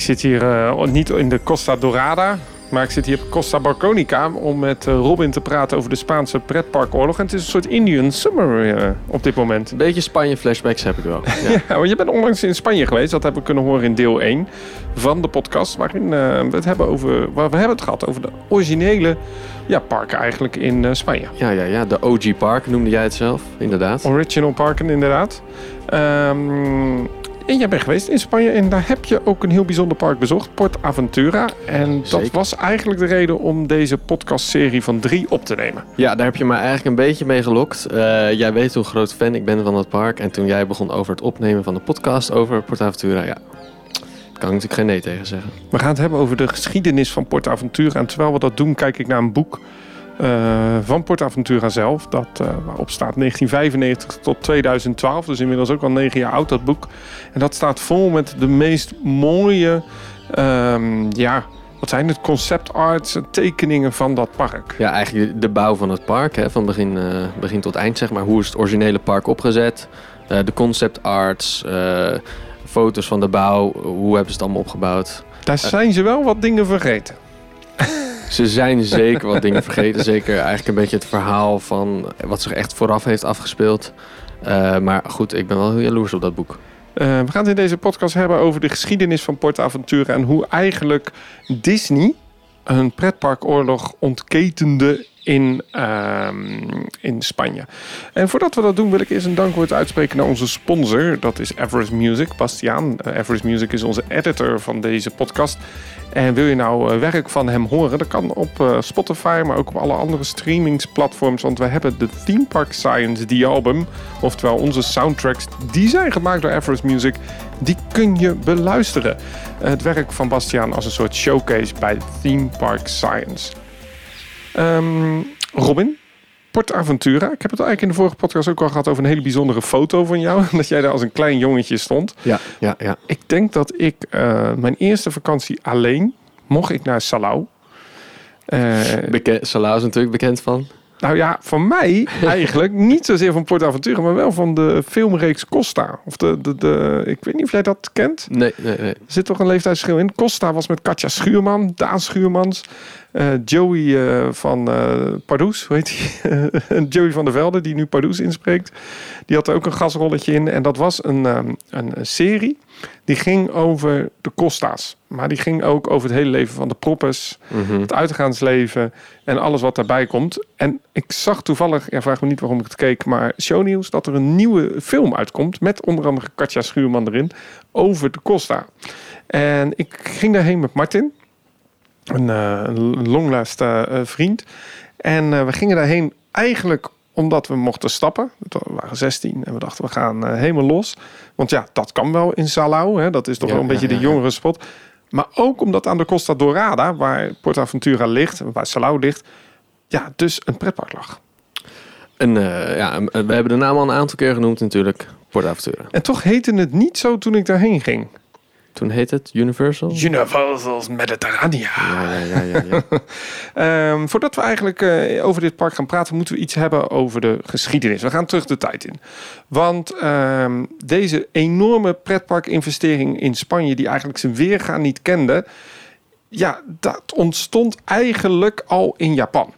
Ik zit hier uh, niet in de Costa Dorada, maar ik zit hier op Costa Barconica om met uh, Robin te praten over de Spaanse pretparkoorlog. En het is een soort Indian summer uh, op dit moment. Een beetje Spanje-flashbacks heb ik wel. Ja, ja je bent onlangs in Spanje geweest. Dat hebben we kunnen horen in deel 1 van de podcast. Waarin uh, we het hebben over. Waar we hebben het gehad over de originele ja, parken eigenlijk in Spanje. Ja, ja, ja. De OG Park noemde jij het zelf, inderdaad. Original parken, inderdaad. Um, en jij bent geweest in Spanje en daar heb je ook een heel bijzonder park bezocht, Port Aventura. En dat was eigenlijk de reden om deze podcastserie van drie op te nemen. Ja, daar heb je me eigenlijk een beetje mee gelokt. Uh, jij weet hoe groot fan ik ben van dat park. En toen jij begon over het opnemen van de podcast over Port Aventura, ja, kan ik natuurlijk geen nee tegen zeggen. We gaan het hebben over de geschiedenis van Port Aventura. En terwijl we dat doen, kijk ik naar een boek uh, van PortAventura zelf. Dat, uh, waarop staat 1995 tot 2012. Dus inmiddels ook al negen jaar oud dat boek. En dat staat vol met de meest mooie... Um, ja, wat zijn het? Concept arts, tekeningen van dat park. Ja, eigenlijk de bouw van het park. Hè, van begin, uh, begin tot eind, zeg maar. Hoe is het originele park opgezet? de concept arts, foto's van de bouw. Hoe hebben ze het allemaal opgebouwd? Daar zijn ze wel wat dingen vergeten. Ze zijn zeker wat dingen vergeten. Zeker eigenlijk een beetje het verhaal van wat zich echt vooraf heeft afgespeeld. Uh, maar goed, ik ben wel heel jaloers op dat boek. Uh, we gaan het in deze podcast hebben over de geschiedenis van PortAventura en hoe eigenlijk Disney een pretparkoorlog ontketende in, uh, in Spanje. En voordat we dat doen, wil ik eerst een dankwoord uitspreken naar onze sponsor. Dat is Everest Music, Bastiaan. Uh, Everest Music is onze editor van deze podcast. En wil je nou uh, werk van hem horen? Dat kan op uh, Spotify, maar ook op alle andere streamingsplatforms. Want we hebben de Theme Park Science, die album. Oftewel onze soundtracks, die zijn gemaakt door Everest Music. Die kun je beluisteren. het werk van Bastiaan als een soort showcase bij Theme Park Science. Um, Robin, Portaventura. Ik heb het eigenlijk in de vorige podcast ook al gehad over een hele bijzondere foto van jou. Dat jij daar als een klein jongetje stond. Ja, ja, ja. Ik denk dat ik uh, mijn eerste vakantie alleen mocht ik naar Salau. Uh, Salau is natuurlijk bekend van. Nou ja, voor mij eigenlijk niet zozeer van Portaventura, maar wel van de filmreeks Costa. Of de, de, de, ik weet niet of jij dat kent. Nee, nee, nee. Er zit toch een leeftijdsverschil in. Costa was met Katja Schuurman, Daan Schuurmans. Uh, Joey uh, van uh, Pardoes, hoe heet hij? Joey van der Velde, die nu Pardoes inspreekt. Die had er ook een gasrolletje in. En dat was een, um, een, serie die ging over de Costa's. Maar die ging ook over het hele leven van de proppers. Mm -hmm. Het uitgaansleven en alles wat daarbij komt. En ik zag toevallig, ja, vraag me niet waarom ik het keek, maar shownieuws dat er een nieuwe film uitkomt. Met onder andere Katja Schuurman erin. Over de Costa. En ik ging daarheen met Martin een, uh, een longlast uh, vriend. En uh, we gingen daarheen eigenlijk omdat we mochten stappen. We waren 16 en we dachten we gaan helemaal los. Want ja, dat kan wel in Salau. Hè? Dat is toch ja, wel een ja, beetje de jongere spot. Maar ook omdat aan de Costa Dorada, waar Portaventura ligt, waar Salau ligt, ja, dus een pretpark lag. En ja, we hebben de naam al een aantal keer genoemd natuurlijk, Portaventura. En toch heette het niet zo toen ik daarheen ging. Toen heet het Universal? Universal's Mediterranea. Ja, ja, ja. ja, ja. um, voordat we eigenlijk uh, over dit park gaan praten, moeten we iets hebben over de geschiedenis. We gaan terug de tijd in. Want um, deze enorme pretparkinvestering in Spanje, die eigenlijk zijn weerga niet kende, ja, dat ontstond eigenlijk al in Japan.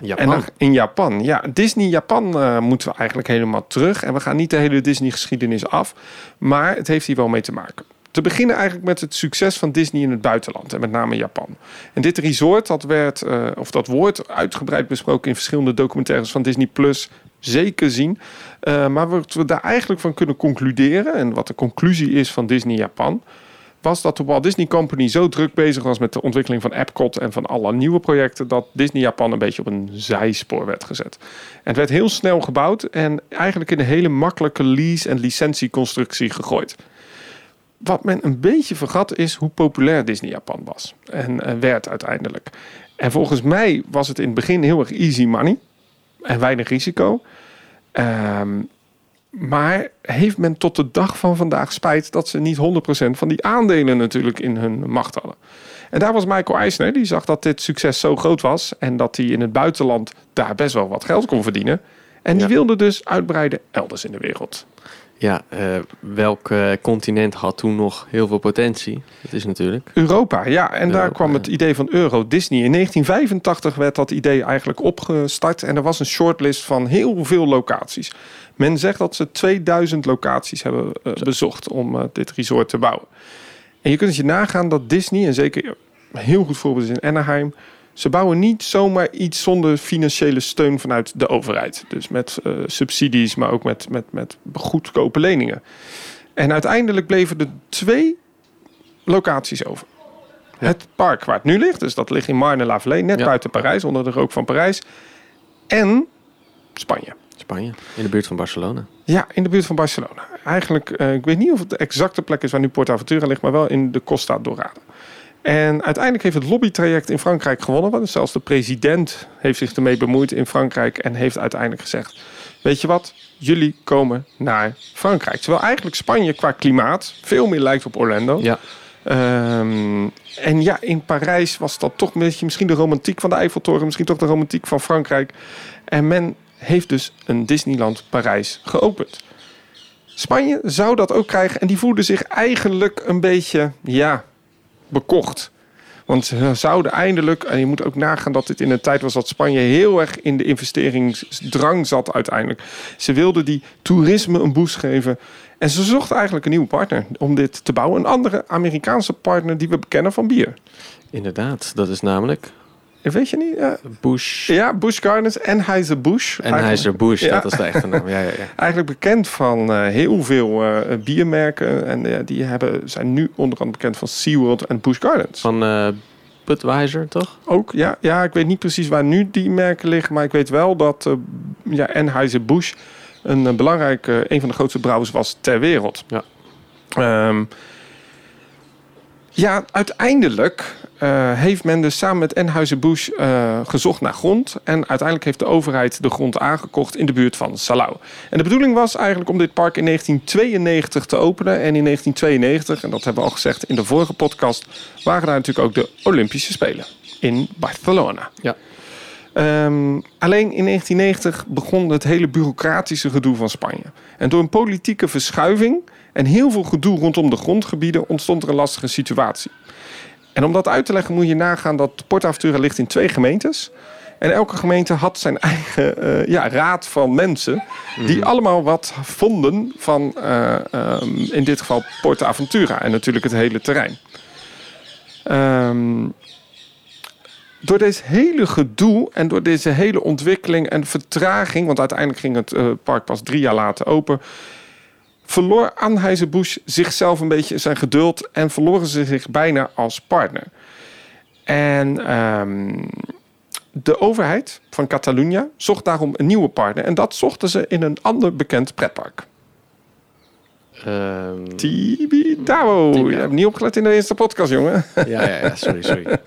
Japan. En dan, in Japan, ja. Disney Japan uh, moeten we eigenlijk helemaal terug. En we gaan niet de hele Disney-geschiedenis af. Maar het heeft hier wel mee te maken. Te beginnen eigenlijk met het succes van Disney in het buitenland en met name Japan. En dit resort, dat werd, uh, of dat wordt uitgebreid besproken in verschillende documentaires van Disney Plus, zeker zien. Uh, maar wat we daar eigenlijk van kunnen concluderen, en wat de conclusie is van Disney Japan, was dat de Walt Disney Company zo druk bezig was met de ontwikkeling van Epcot en van alle nieuwe projecten, dat Disney Japan een beetje op een zijspoor werd gezet. En het werd heel snel gebouwd en eigenlijk in een hele makkelijke lease- en licentieconstructie gegooid. Wat men een beetje vergat is hoe populair Disney Japan was en uh, werd uiteindelijk. En volgens mij was het in het begin heel erg easy money en weinig risico. Um, maar heeft men tot de dag van vandaag spijt dat ze niet 100% van die aandelen natuurlijk in hun macht hadden. En daar was Michael Eisner, die zag dat dit succes zo groot was en dat hij in het buitenland daar best wel wat geld kon verdienen. En die ja. wilde dus uitbreiden elders in de wereld. Ja, eh, welk eh, continent had toen nog heel veel potentie? Dat is natuurlijk. Europa, ja. En daar kwam het idee van Euro Disney. In 1985 werd dat idee eigenlijk opgestart. En er was een shortlist van heel veel locaties. Men zegt dat ze 2000 locaties hebben eh, bezocht om dit resort te bouwen. En je kunt het je nagaan dat Disney, en zeker een heel goed voorbeeld is in Anaheim... ze bouwen niet zomaar iets zonder financiële steun vanuit de overheid. Dus met eh, subsidies, maar ook met, met, met goedkope leningen. En uiteindelijk bleven er twee locaties over. Ja. Het park waar het nu ligt, dus dat ligt in Marne-la-Vallée, net Ja. buiten Parijs, onder de rook van Parijs. En Spanje. Spanje, in de buurt van Barcelona. Ja, in de buurt van Barcelona. Eigenlijk, eh, ik weet niet of het de exacte plek is waar nu PortAventura ligt, maar wel in de Costa Dorada. En uiteindelijk heeft het lobbytraject in Frankrijk gewonnen. Want zelfs de president heeft zich ermee bemoeid in Frankrijk en heeft uiteindelijk gezegd: Weet je wat, jullie komen naar Frankrijk. Terwijl eigenlijk Spanje qua klimaat veel meer lijkt op Orlando. Ja, Ehm, en ja, in Parijs was dat toch een beetje misschien de romantiek van de Eiffeltoren, misschien toch de romantiek van Frankrijk. En men heeft dus een Disneyland Parijs geopend. Spanje zou dat ook krijgen en die voelde zich eigenlijk een beetje, ja, bekocht. Want ze zouden eindelijk, en je moet ook nagaan dat dit in een tijd was dat Spanje heel erg in de investeringsdrang zat uiteindelijk. Ze wilden die toerisme een boost geven. En ze zochten eigenlijk een nieuwe partner om dit te bouwen. Een andere Amerikaanse partner die we bekennen van bier. inderdaad. Dat is namelijk Weet je niet? Ja, Bush ja Busch Gardens en Heiser-Busch. en Heiser Bush. Ja. Dat is de echte naam. Ja, ja, ja. Eigenlijk bekend van eh, heel veel eh, biermerken. En die hebben, zijn nu onder andere bekend van SeaWorld en Busch Gardens. Van eh Budweiser, toch? Ook, ja, ja, ik weet niet precies waar nu die merken liggen. Maar ik weet wel dat ja, Anheuser-Busch een eh, belangrijke, een van de grootste brouwers was ter wereld. Ja. Ehm, ja, uiteindelijk eh, heeft men dus samen met Anheuser-Busch eh, gezocht naar grond. En uiteindelijk heeft de overheid de grond aangekocht in de buurt van Salau. En de bedoeling was eigenlijk om dit park in 1992 te openen. En in 1992, en dat hebben we al gezegd in de vorige podcast, waren daar natuurlijk ook de Olympische Spelen in Barcelona. Ja. Ehm, alleen in 1990 begon het hele bureaucratische gedoe van Spanje. En door een politieke verschuiving en heel veel gedoe rondom de grondgebieden ontstond er een lastige situatie. En om dat uit te leggen moet je nagaan dat PortAventura ligt in twee gemeentes. En elke gemeente had zijn eigen eh, ja, raad van mensen. Die allemaal wat vonden van eh, ehm, in dit geval PortAventura. En natuurlijk het hele terrein. Ehm, door deze hele gedoe en door deze hele ontwikkeling en vertraging, want uiteindelijk ging het eh, park pas drie jaar later open, verloor Anheuser-Busch zichzelf een beetje zijn geduld en verloren ze zich bijna als partner. En ehm, de overheid van Catalunya zocht daarom een nieuwe partner en dat zochten ze in een ander bekend pretpark. Ehm, Tibidabo. Tibidabo. Je hebt niet opgelet in de eerste podcast, jongen. ja, ja, ja, sorry, sorry.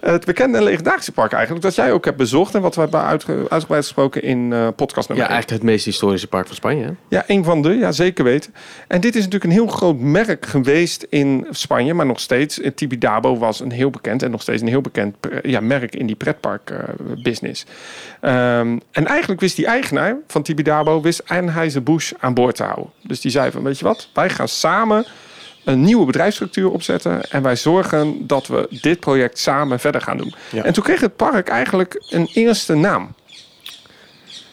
Het bekende en legendarische park eigenlijk, dat jij ook hebt bezocht en wat we hebben uitge- uitgebreid gesproken in eh podcast Ja, nummer één. eigenlijk het meest historische park van Spanje. Hè? Ja, een van de, ja zeker weten. En dit is natuurlijk een heel groot merk geweest in Spanje, maar nog steeds. eh, Tibidabo was een heel bekend en nog steeds een heel bekend pre- ja, merk in die pretpark eh, business. Ehm, en eigenlijk wist die eigenaar van Tibidabo, wist Anheuser-Busch aan boord te houden. Dus die zei van, weet je wat, wij gaan samen een nieuwe bedrijfsstructuur opzetten en wij zorgen dat we dit project samen verder gaan doen. Ja. En toen kreeg het park eigenlijk een eerste naam.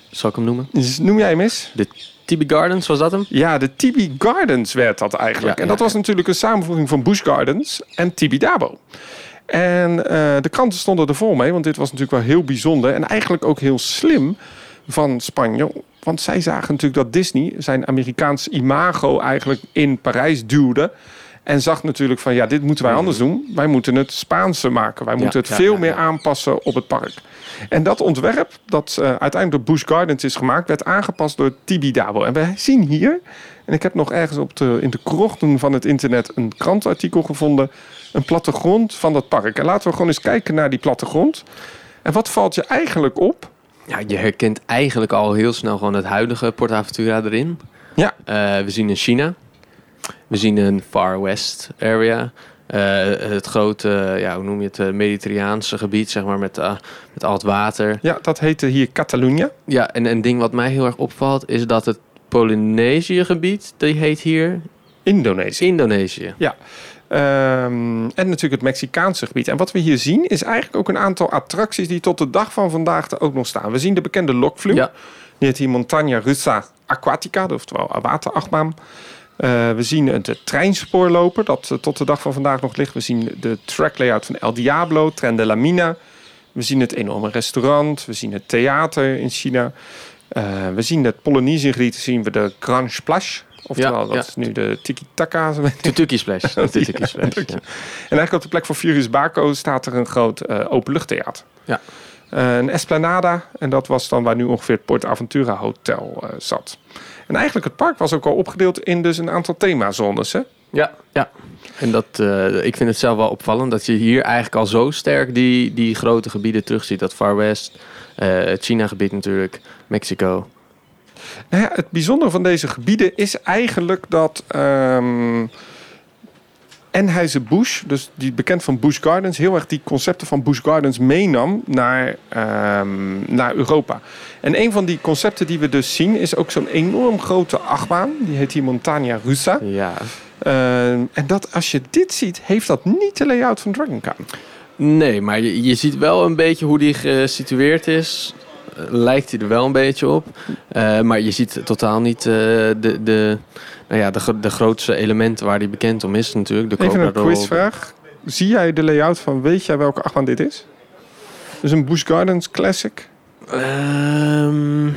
Zal ik hem noemen? Dus noem jij hem eens? De Tibi Gardens, was dat hem? Ja, de Tibi Gardens werd dat eigenlijk. Ja, en dat ja, was natuurlijk een samenvoeging van Busch Gardens en Tibidabo. En eh, de kranten stonden er vol mee, want dit was natuurlijk wel heel bijzonder. En eigenlijk ook heel slim van Spanje. Want zij zagen natuurlijk dat Disney zijn Amerikaans imago eigenlijk in Parijs duwde. En zag natuurlijk van, ja, dit moeten wij anders doen. Wij moeten het Spaanse maken. Wij moeten het veel ja, meer aanpassen op het park. En dat ontwerp, dat eh, uiteindelijk door Busch Gardens is gemaakt, werd aangepast door Tibidabo. En we zien hier, en ik heb nog ergens op de, in de krochten van het internet een krantartikel gevonden, een plattegrond van dat park. En laten we gewoon eens kijken naar die plattegrond. En wat valt je eigenlijk op? Ja, je herkent eigenlijk al heel snel gewoon het huidige PortAventura erin. Ja. Eh, we zien een China. We zien een Far West area. Eh, het grote, ja, hoe noem je het, eh, Mediterraanse gebied, zeg maar, met, met al het water. Ja, dat heette hier Catalunya. Ja, en een ding wat mij heel erg opvalt is dat het Polynesië-gebied, die heet hier Indonesië. Indonesië. Ehm, en natuurlijk het Mexicaanse gebied. En wat we hier zien is eigenlijk ook een aantal attracties die tot de dag van vandaag er ook nog staan. We zien de bekende lokvloer. Ja. Die heet hier Montaña Russa Aquatica, oftewel een waterachtbaan. Eh, we zien de treinspoorloper, dat eh, tot de dag van vandaag nog ligt. We zien de track layout van El Diablo, Tren de la Mina. We zien het enorme restaurant. We zien het theater in China. Eh, we zien het Polynesië gebied, zien we de Grand Splash. Oftewel, Ja, dat ja. is nu de Tiki-Taka. Tutuki Splash. Tutuki Splash, ja. En eigenlijk op de plek van Furious Baco staat er een groot eh, openluchttheater. Ja. Eh, een Esplanada. En dat was dan waar nu ongeveer het Port Aventura Hotel eh, zat. En eigenlijk het park was ook al opgedeeld in dus een aantal themazones. Hè? Ja, ja. En dat, ik vind het zelf wel opvallend dat je hier eigenlijk al zo sterk die, die grote gebieden terugziet. Dat Far West, het China-gebied natuurlijk, Mexico. Nou ja, het bijzondere van deze gebieden is eigenlijk dat ehm Anheuser-Busch, dus die bekend van Busch Gardens, heel erg die concepten van Busch Gardens meenam naar, ehm, naar Europa. En een van die concepten die we dus zien is ook zo'n enorm grote achtbaan. Die heet hier Montaña Russa. Ja. Ehm, en dat, als je dit ziet, heeft dat niet de layout van Dragon Khan. Nee, maar je, je ziet wel een beetje hoe die gesitueerd is. Lijkt hij er wel een beetje op. Eh, maar je ziet totaal niet eh, de, de, nou ja, de, de grootste elementen waar hij bekend om is natuurlijk. De Even een quizvraag. Zie jij de layout van, weet jij welke achtbaan dit is? Dus een Busch Gardens Classic. Ehm,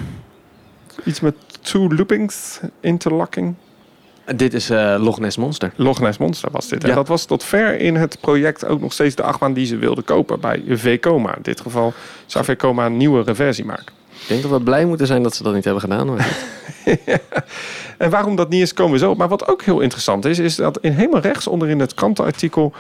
Iets met two loopings, interlocking. Dit is eh, Loch Ness Monster. Loch Ness Monster was dit. En dat was tot ver in het project ook nog steeds de achtbaan die ze wilden kopen bij Vekoma. In dit geval zou Vekoma een nieuwere versie maken. Ik denk dat we blij moeten zijn dat ze dat niet hebben gedaan. En waarom dat niet is, komen we zo. Maar wat ook heel interessant is, is dat in helemaal rechts onderin het krantenartikel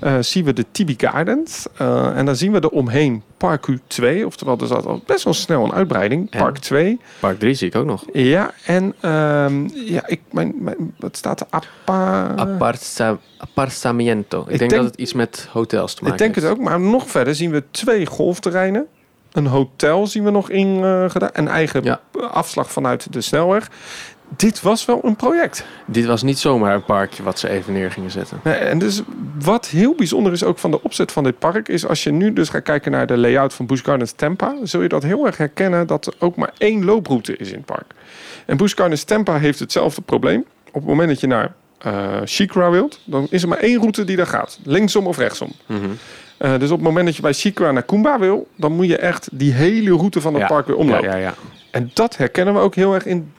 eh, zien we de Tibi Gardens. Eh, en dan zien we er omheen Park U2. Oftewel, er zat al best wel snel een uitbreiding. En? Park 2. Park 3 zie ik ook nog. Ja, en ehm, ja, ik, mijn, mijn, wat staat er? Appa... Apartsa- Apartamiento. Ik, Ik denk, denk- dat het iets met hotels te maken Ik denk het heeft. ook, maar nog verder zien we twee golfterreinen. Een hotel zien we nog in eh, gedaan. Een eigen Ja. afslag vanuit de snelweg. Dit was wel een project. Dit was niet zomaar een parkje wat ze even neer gingen zetten. Nee, En dus wat heel bijzonder is ook van de opzet van dit park... is als je nu dus gaat kijken naar de layout van Busch Gardens Tampa... zul je dat heel erg herkennen dat er ook maar één looproute is in het park. En Busch Gardens Tampa heeft hetzelfde probleem. Op het moment dat je naar Shikra wilt... dan is er maar één route die daar gaat. Linksom of rechtsom. Mhm. Eh, dus op het moment dat je bij Shikra naar Kumba wil... dan moet je echt die hele route van het Ja. park weer omlopen. Ja, ja, ja. En dat herkennen we ook heel erg in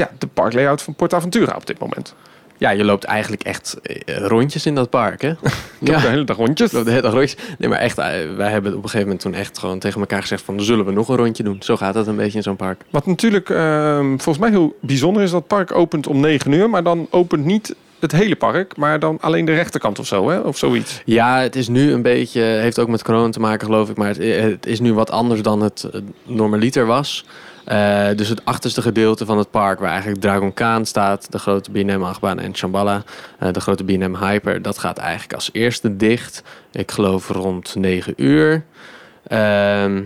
ja, de parklayout van Portaventura op dit moment. ja, je loopt eigenlijk echt eh, rondjes in dat park, hè? Ja. De hele dag rondjes. De hele dag rondjes. Nee, maar echt, eh, wij hebben op een gegeven moment toen echt gewoon tegen elkaar gezegd van... zullen we nog een rondje doen? Zo gaat het een beetje in zo'n park. Wat natuurlijk ehm, volgens mij heel bijzonder is, dat park opent om 9 uur, maar dan opent niet het hele park, maar dan alleen de rechterkant of zo, hè? Of zoiets. Ja, het is nu een beetje, heeft ook met corona te maken geloof ik, maar het, het is nu wat anders dan het eh, normaliter was. Eh, dus het achterste gedeelte van het park, waar eigenlijk Dragon Khan staat, de grote B&M achtbaan en Shambhala, eh, de grote B&M Hyper, dat gaat eigenlijk als eerste dicht. Ik geloof rond 9 uur. Ehm,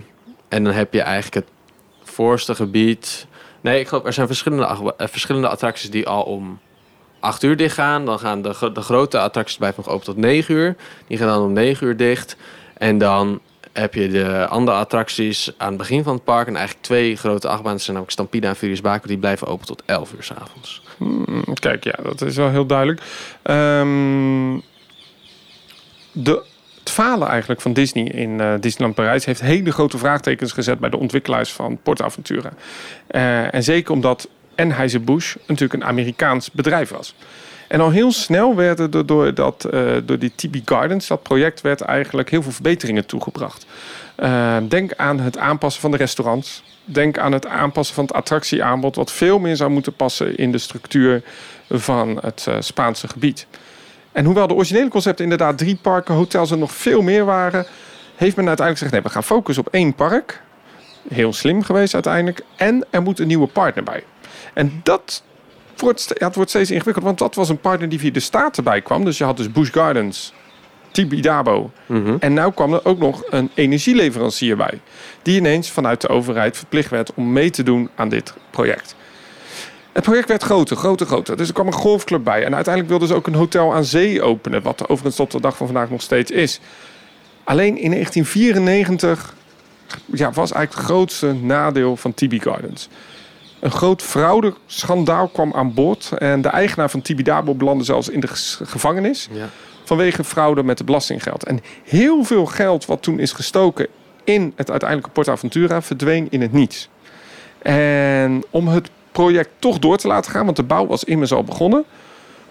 en dan heb je eigenlijk het voorste gebied. Nee, ik geloof er zijn verschillende, eh, verschillende attracties die al om 8 uur dicht gaan. Dan gaan de, de grote attracties blijven nog open tot 9 uur. Die gaan dan om 9 uur dicht. En dan heb je de andere attracties aan het begin van het park. En eigenlijk twee grote achtbanen. Zijn namelijk Stampede en Furious Baco. Die blijven open tot 11 uur s'avonds. Hmm, kijk, ja, dat is wel heel duidelijk. Ehm, de, het falen eigenlijk van Disney in eh, Disneyland Parijs heeft hele grote vraagtekens gezet bij de ontwikkelaars van PortAventura. Eh, en zeker omdat Anheuser-Busch natuurlijk een Amerikaans bedrijf was. En al heel snel werden er door, dat, eh, door die TB Gardens, dat project, werd eigenlijk heel veel verbeteringen toegebracht. Eh, denk aan het aanpassen van de restaurants. Denk aan het aanpassen van het attractieaanbod, wat veel meer zou moeten passen in de structuur van het eh, Spaanse gebied. En hoewel de originele concepten inderdaad drie parken, hotels en nog veel meer waren, heeft men uiteindelijk gezegd: nee, we gaan focussen op één park. Heel slim geweest uiteindelijk. En er moet een nieuwe partner bij. En dat wordt, ste- ja, het wordt steeds ingewikkeld, want dat was een partner die via de staten bij kwam. Dus je had dus Busch Gardens, Tibidabo. Mhm. En nu kwam er ook nog een energieleverancier bij. Die ineens vanuit de overheid verplicht werd om mee te doen aan dit project. Het project werd groter, groter, groter. Dus er kwam een golfclub bij. En uiteindelijk wilden ze ook een hotel aan zee openen. Wat overigens tot de dag van vandaag nog steeds is. Alleen in 1994 ja, was eigenlijk het grootste nadeel van TB Gardens. Een groot fraudeschandaal kwam aan boord. En de eigenaar van Tibidabo belandde zelfs in de gevangenis. Ja. Vanwege fraude met het belastinggeld. En heel veel geld wat toen is gestoken in het uiteindelijke Port Aventura verdween in het niets. En om het project toch door te laten gaan, want de bouw was immers al begonnen,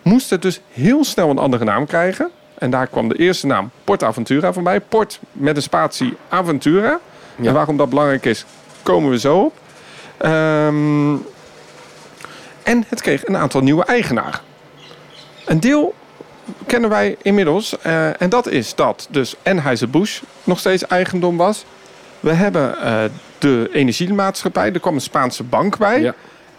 moest het dus heel snel een andere naam krijgen. En daar kwam de eerste naam Port Aventura voorbij. Port met een spatie Aventura. Ja. En waarom dat belangrijk is, komen we zo op. Ehm, en het kreeg een aantal nieuwe eigenaren. Een deel kennen wij inmiddels. eh, en dat is dat dus Anheuser-Busch nog steeds eigendom was. We hebben eh, de energiemaatschappij. Er kwam een Spaanse bank bij. Ja.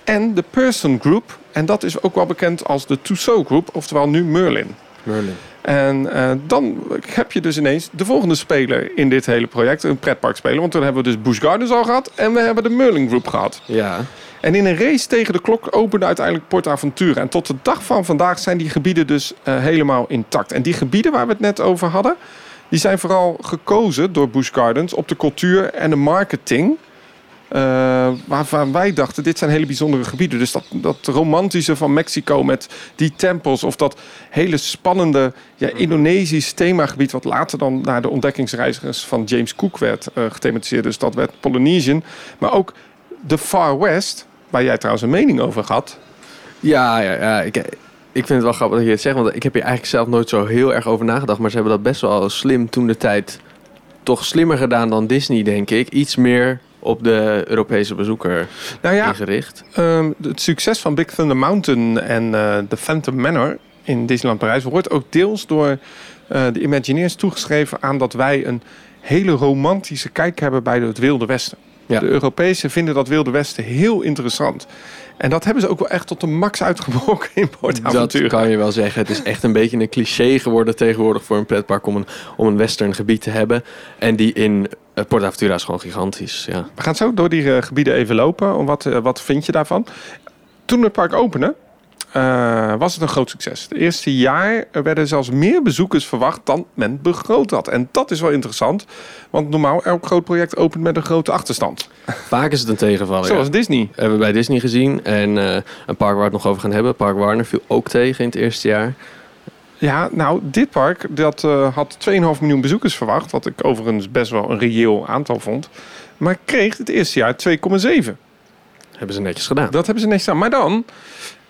En de Person Group. En dat is ook wel bekend als de Tussaud Group. Oftewel nu Merlin. Merlin. En eh, dan heb je dus ineens de volgende speler in dit hele project. Een pretparkspeler. Want toen hebben we dus Busch Gardens al gehad. En we hebben de Merlin Group gehad. Ja. En in een race tegen de klok opende uiteindelijk Port Aventura. En tot de dag van vandaag zijn die gebieden dus eh, helemaal intact. En die gebieden waar we het net over hadden... die zijn vooral gekozen door Busch Gardens op de cultuur en de marketing... eh, waarvan wij dachten, dit zijn hele bijzondere gebieden. Dus dat, dat romantische van Mexico met die tempels... of dat hele spannende ja, Indonesisch themagebied... wat later dan naar de ontdekkingsreizigers van James Cook werd eh, gethematiseerd. Dus dat werd Polynesian. Maar ook de Far West, waar jij trouwens een mening over had. Ja, ja, ja. Ik, ik vind het wel grappig dat je het zegt. Want ik heb hier eigenlijk zelf nooit zo heel erg over nagedacht. Maar ze hebben dat best wel slim toen de tijd... toch slimmer gedaan dan Disney, denk ik. Iets meer op de Europese bezoeker Nou ja, ingericht. ehm, het succes van Big Thunder Mountain en eh de Phantom Manor in Disneyland Parijs wordt ook deels door eh, de Imagineers toegeschreven aan dat wij een hele romantische kijk hebben bij het Wilde Westen. Ja. De Europezen vinden dat Wilde Westen heel interessant. En dat hebben ze ook wel echt tot de max uitgebroken in Port Dat kan je wel zeggen. Het is echt een beetje een cliché geworden tegenwoordig voor een pretpark om een, om een western gebied te hebben. En die in uh, Port Aventura is gewoon gigantisch. Ja. We gaan zo door die eh, gebieden even lopen. Wat, eh, wat vind je daarvan? Toen het park opende, eh, was het een groot succes. Het eerste jaar werden zelfs meer bezoekers verwacht dan men begroot had. En dat is wel interessant, want normaal elk groot project opent met een grote achterstand. Vaak is het een tegenvaller. Zoals ja. Disney. hebben we bij Disney gezien. En een park waar we het nog over gaan hebben. Park Warner viel ook tegen in het eerste jaar. Ja, nou, dit park dat, eh, had 2,5 miljoen bezoekers verwacht. Wat ik overigens best wel een reëel aantal vond. Maar kreeg het eerste jaar 2,7. Hebben ze netjes gedaan. Dat hebben ze netjes aan. Maar dan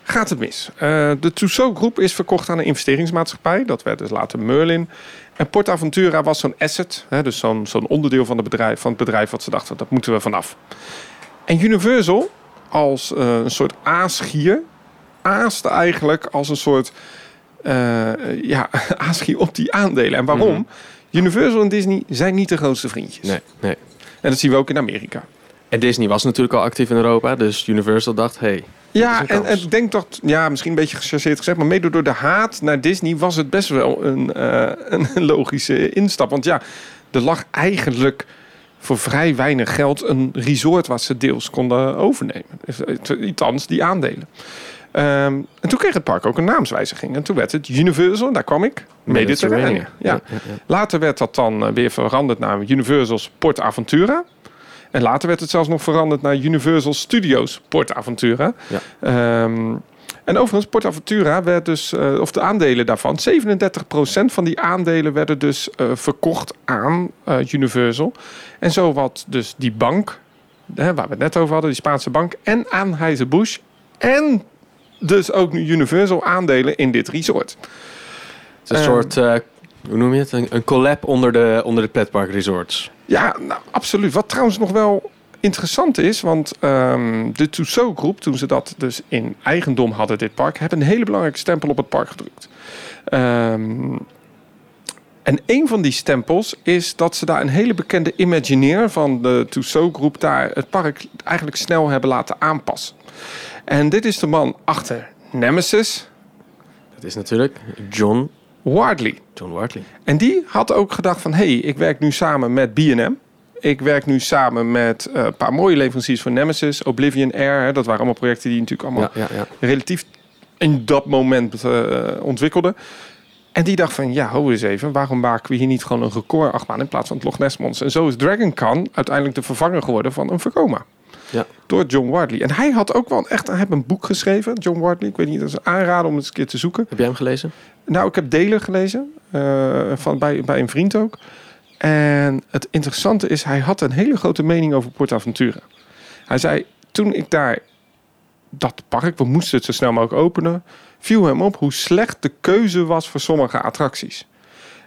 gaat het mis. Eh, de Tussaud Groep is verkocht aan een investeringsmaatschappij. Dat werd dus later Merlin. En Port Aventura was zo'n asset. Hè, dus zo'n zo'n onderdeel van, de bedrijf, van het bedrijf wat ze dachten, dat moeten we vanaf. En Universal, als eh, een soort aasgier, aaste eigenlijk als een soort ja, aasgier op die aandelen. En waarom? Mhm. Universal en Disney zijn niet de grootste vriendjes. Nee, nee. En dat zien we ook in Amerika. En Disney was natuurlijk al actief in Europa. Dus Universal dacht, hey, Ja, en, en ik denk dat, ja, misschien een beetje gechargeerd gezegd, maar mede door de haat naar Disney was het best wel een, eh, een logische instap. Want ja, er lag eigenlijk voor vrij weinig geld een resort waar ze deels konden overnemen. Althans, die aandelen. Ehm, en toen kreeg het park ook een naamswijziging. En toen werd het Universal, daar kwam ik, Mediterranean. Ja. ja, ja. Later werd dat dan eh, weer veranderd naar Universal's Port Aventura. En later werd het zelfs nog veranderd naar Universal Studios Port Aventura. Ja. Ehm, en overigens, Port Aventura werd dus, eh, of de aandelen daarvan, 37% van die aandelen werden dus eh, verkocht aan Universal. En zo wat dus die bank, hè, waar we het net over hadden, die Spaanse bank, en Anheuser-Busch. En dus ook nu Universal aandelen in dit resort. Het is een Ehm. soort, eh, hoe noem je het? Een, een collab onder de, onder de petpark resorts. Ja, nou, absoluut. Wat trouwens nog wel interessant is, want ehm, de Tussaud groep, toen ze dat dus in eigendom hadden, dit park, hebben een hele belangrijke stempel op het park gedrukt. Ehm, en een van die stempels is dat ze daar een hele bekende Imagineer van de Tussaud groep daar het park eigenlijk snel hebben laten aanpassen. En dit is de man achter Nemesis, Dat is natuurlijk John, Wardley. John Wartley. En die had ook gedacht van... hé, hey, ik werk nu samen met B&M. ik werk nu samen met eh, een paar mooie leveranciers van Nemesis, Oblivion Air. Hè, dat waren allemaal projecten die natuurlijk allemaal Ja, ja, ja. relatief in dat moment eh, ontwikkelden. En die dacht van, ja, ho eens even, waarom maken we hier niet gewoon een record achtbaan in plaats van het Loch Ness Monster? En zo is Dragon Khan uiteindelijk de vervanger geworden van een Vekoma. Ja. Door John Wardley. En hij had ook wel echt, hij heeft een boek geschreven, John Wardley. Ik weet niet, dat is een aanrader om het eens een keer te zoeken. Heb jij hem gelezen? Nou, ik heb delen gelezen, eh, van, bij, bij een vriend ook. En het interessante is, hij had een hele grote mening over PortAventura. Hij zei, toen ik daar dat park, we moesten het zo snel mogelijk openen, viel hem op hoe slecht de keuze was voor sommige attracties.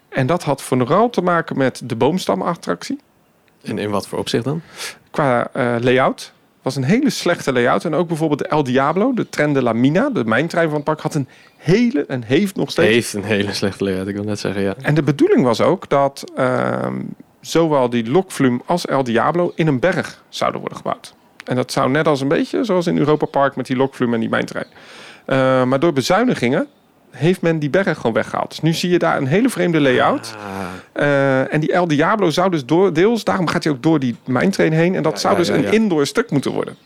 En dat had vooral te maken met de boomstamattractie. En in wat voor opzicht dan? Qua eh, layout was een hele slechte layout. En ook bijvoorbeeld de El Diablo, de Tren de la Mina, de mijntrein van het park, had een hele en heeft nog steeds Heeft een hele slechte layout, ik wil net zeggen, ja. En de bedoeling was ook dat ehm, zowel die Lokflum als El Diablo in een berg zouden worden gebouwd. En dat zou net als een beetje zoals in Europa Park met die Lokflum en die mijntrein. Eh, maar door bezuinigingen heeft men die berg gewoon weggehaald. Dus nu zie je daar een hele vreemde layout. Ah, Eh, en die El Diablo zou dus door, deels, daarom gaat hij ook door die mijntrein heen. En dat Ja, zou ja, dus ja, een indoor stuk moeten worden.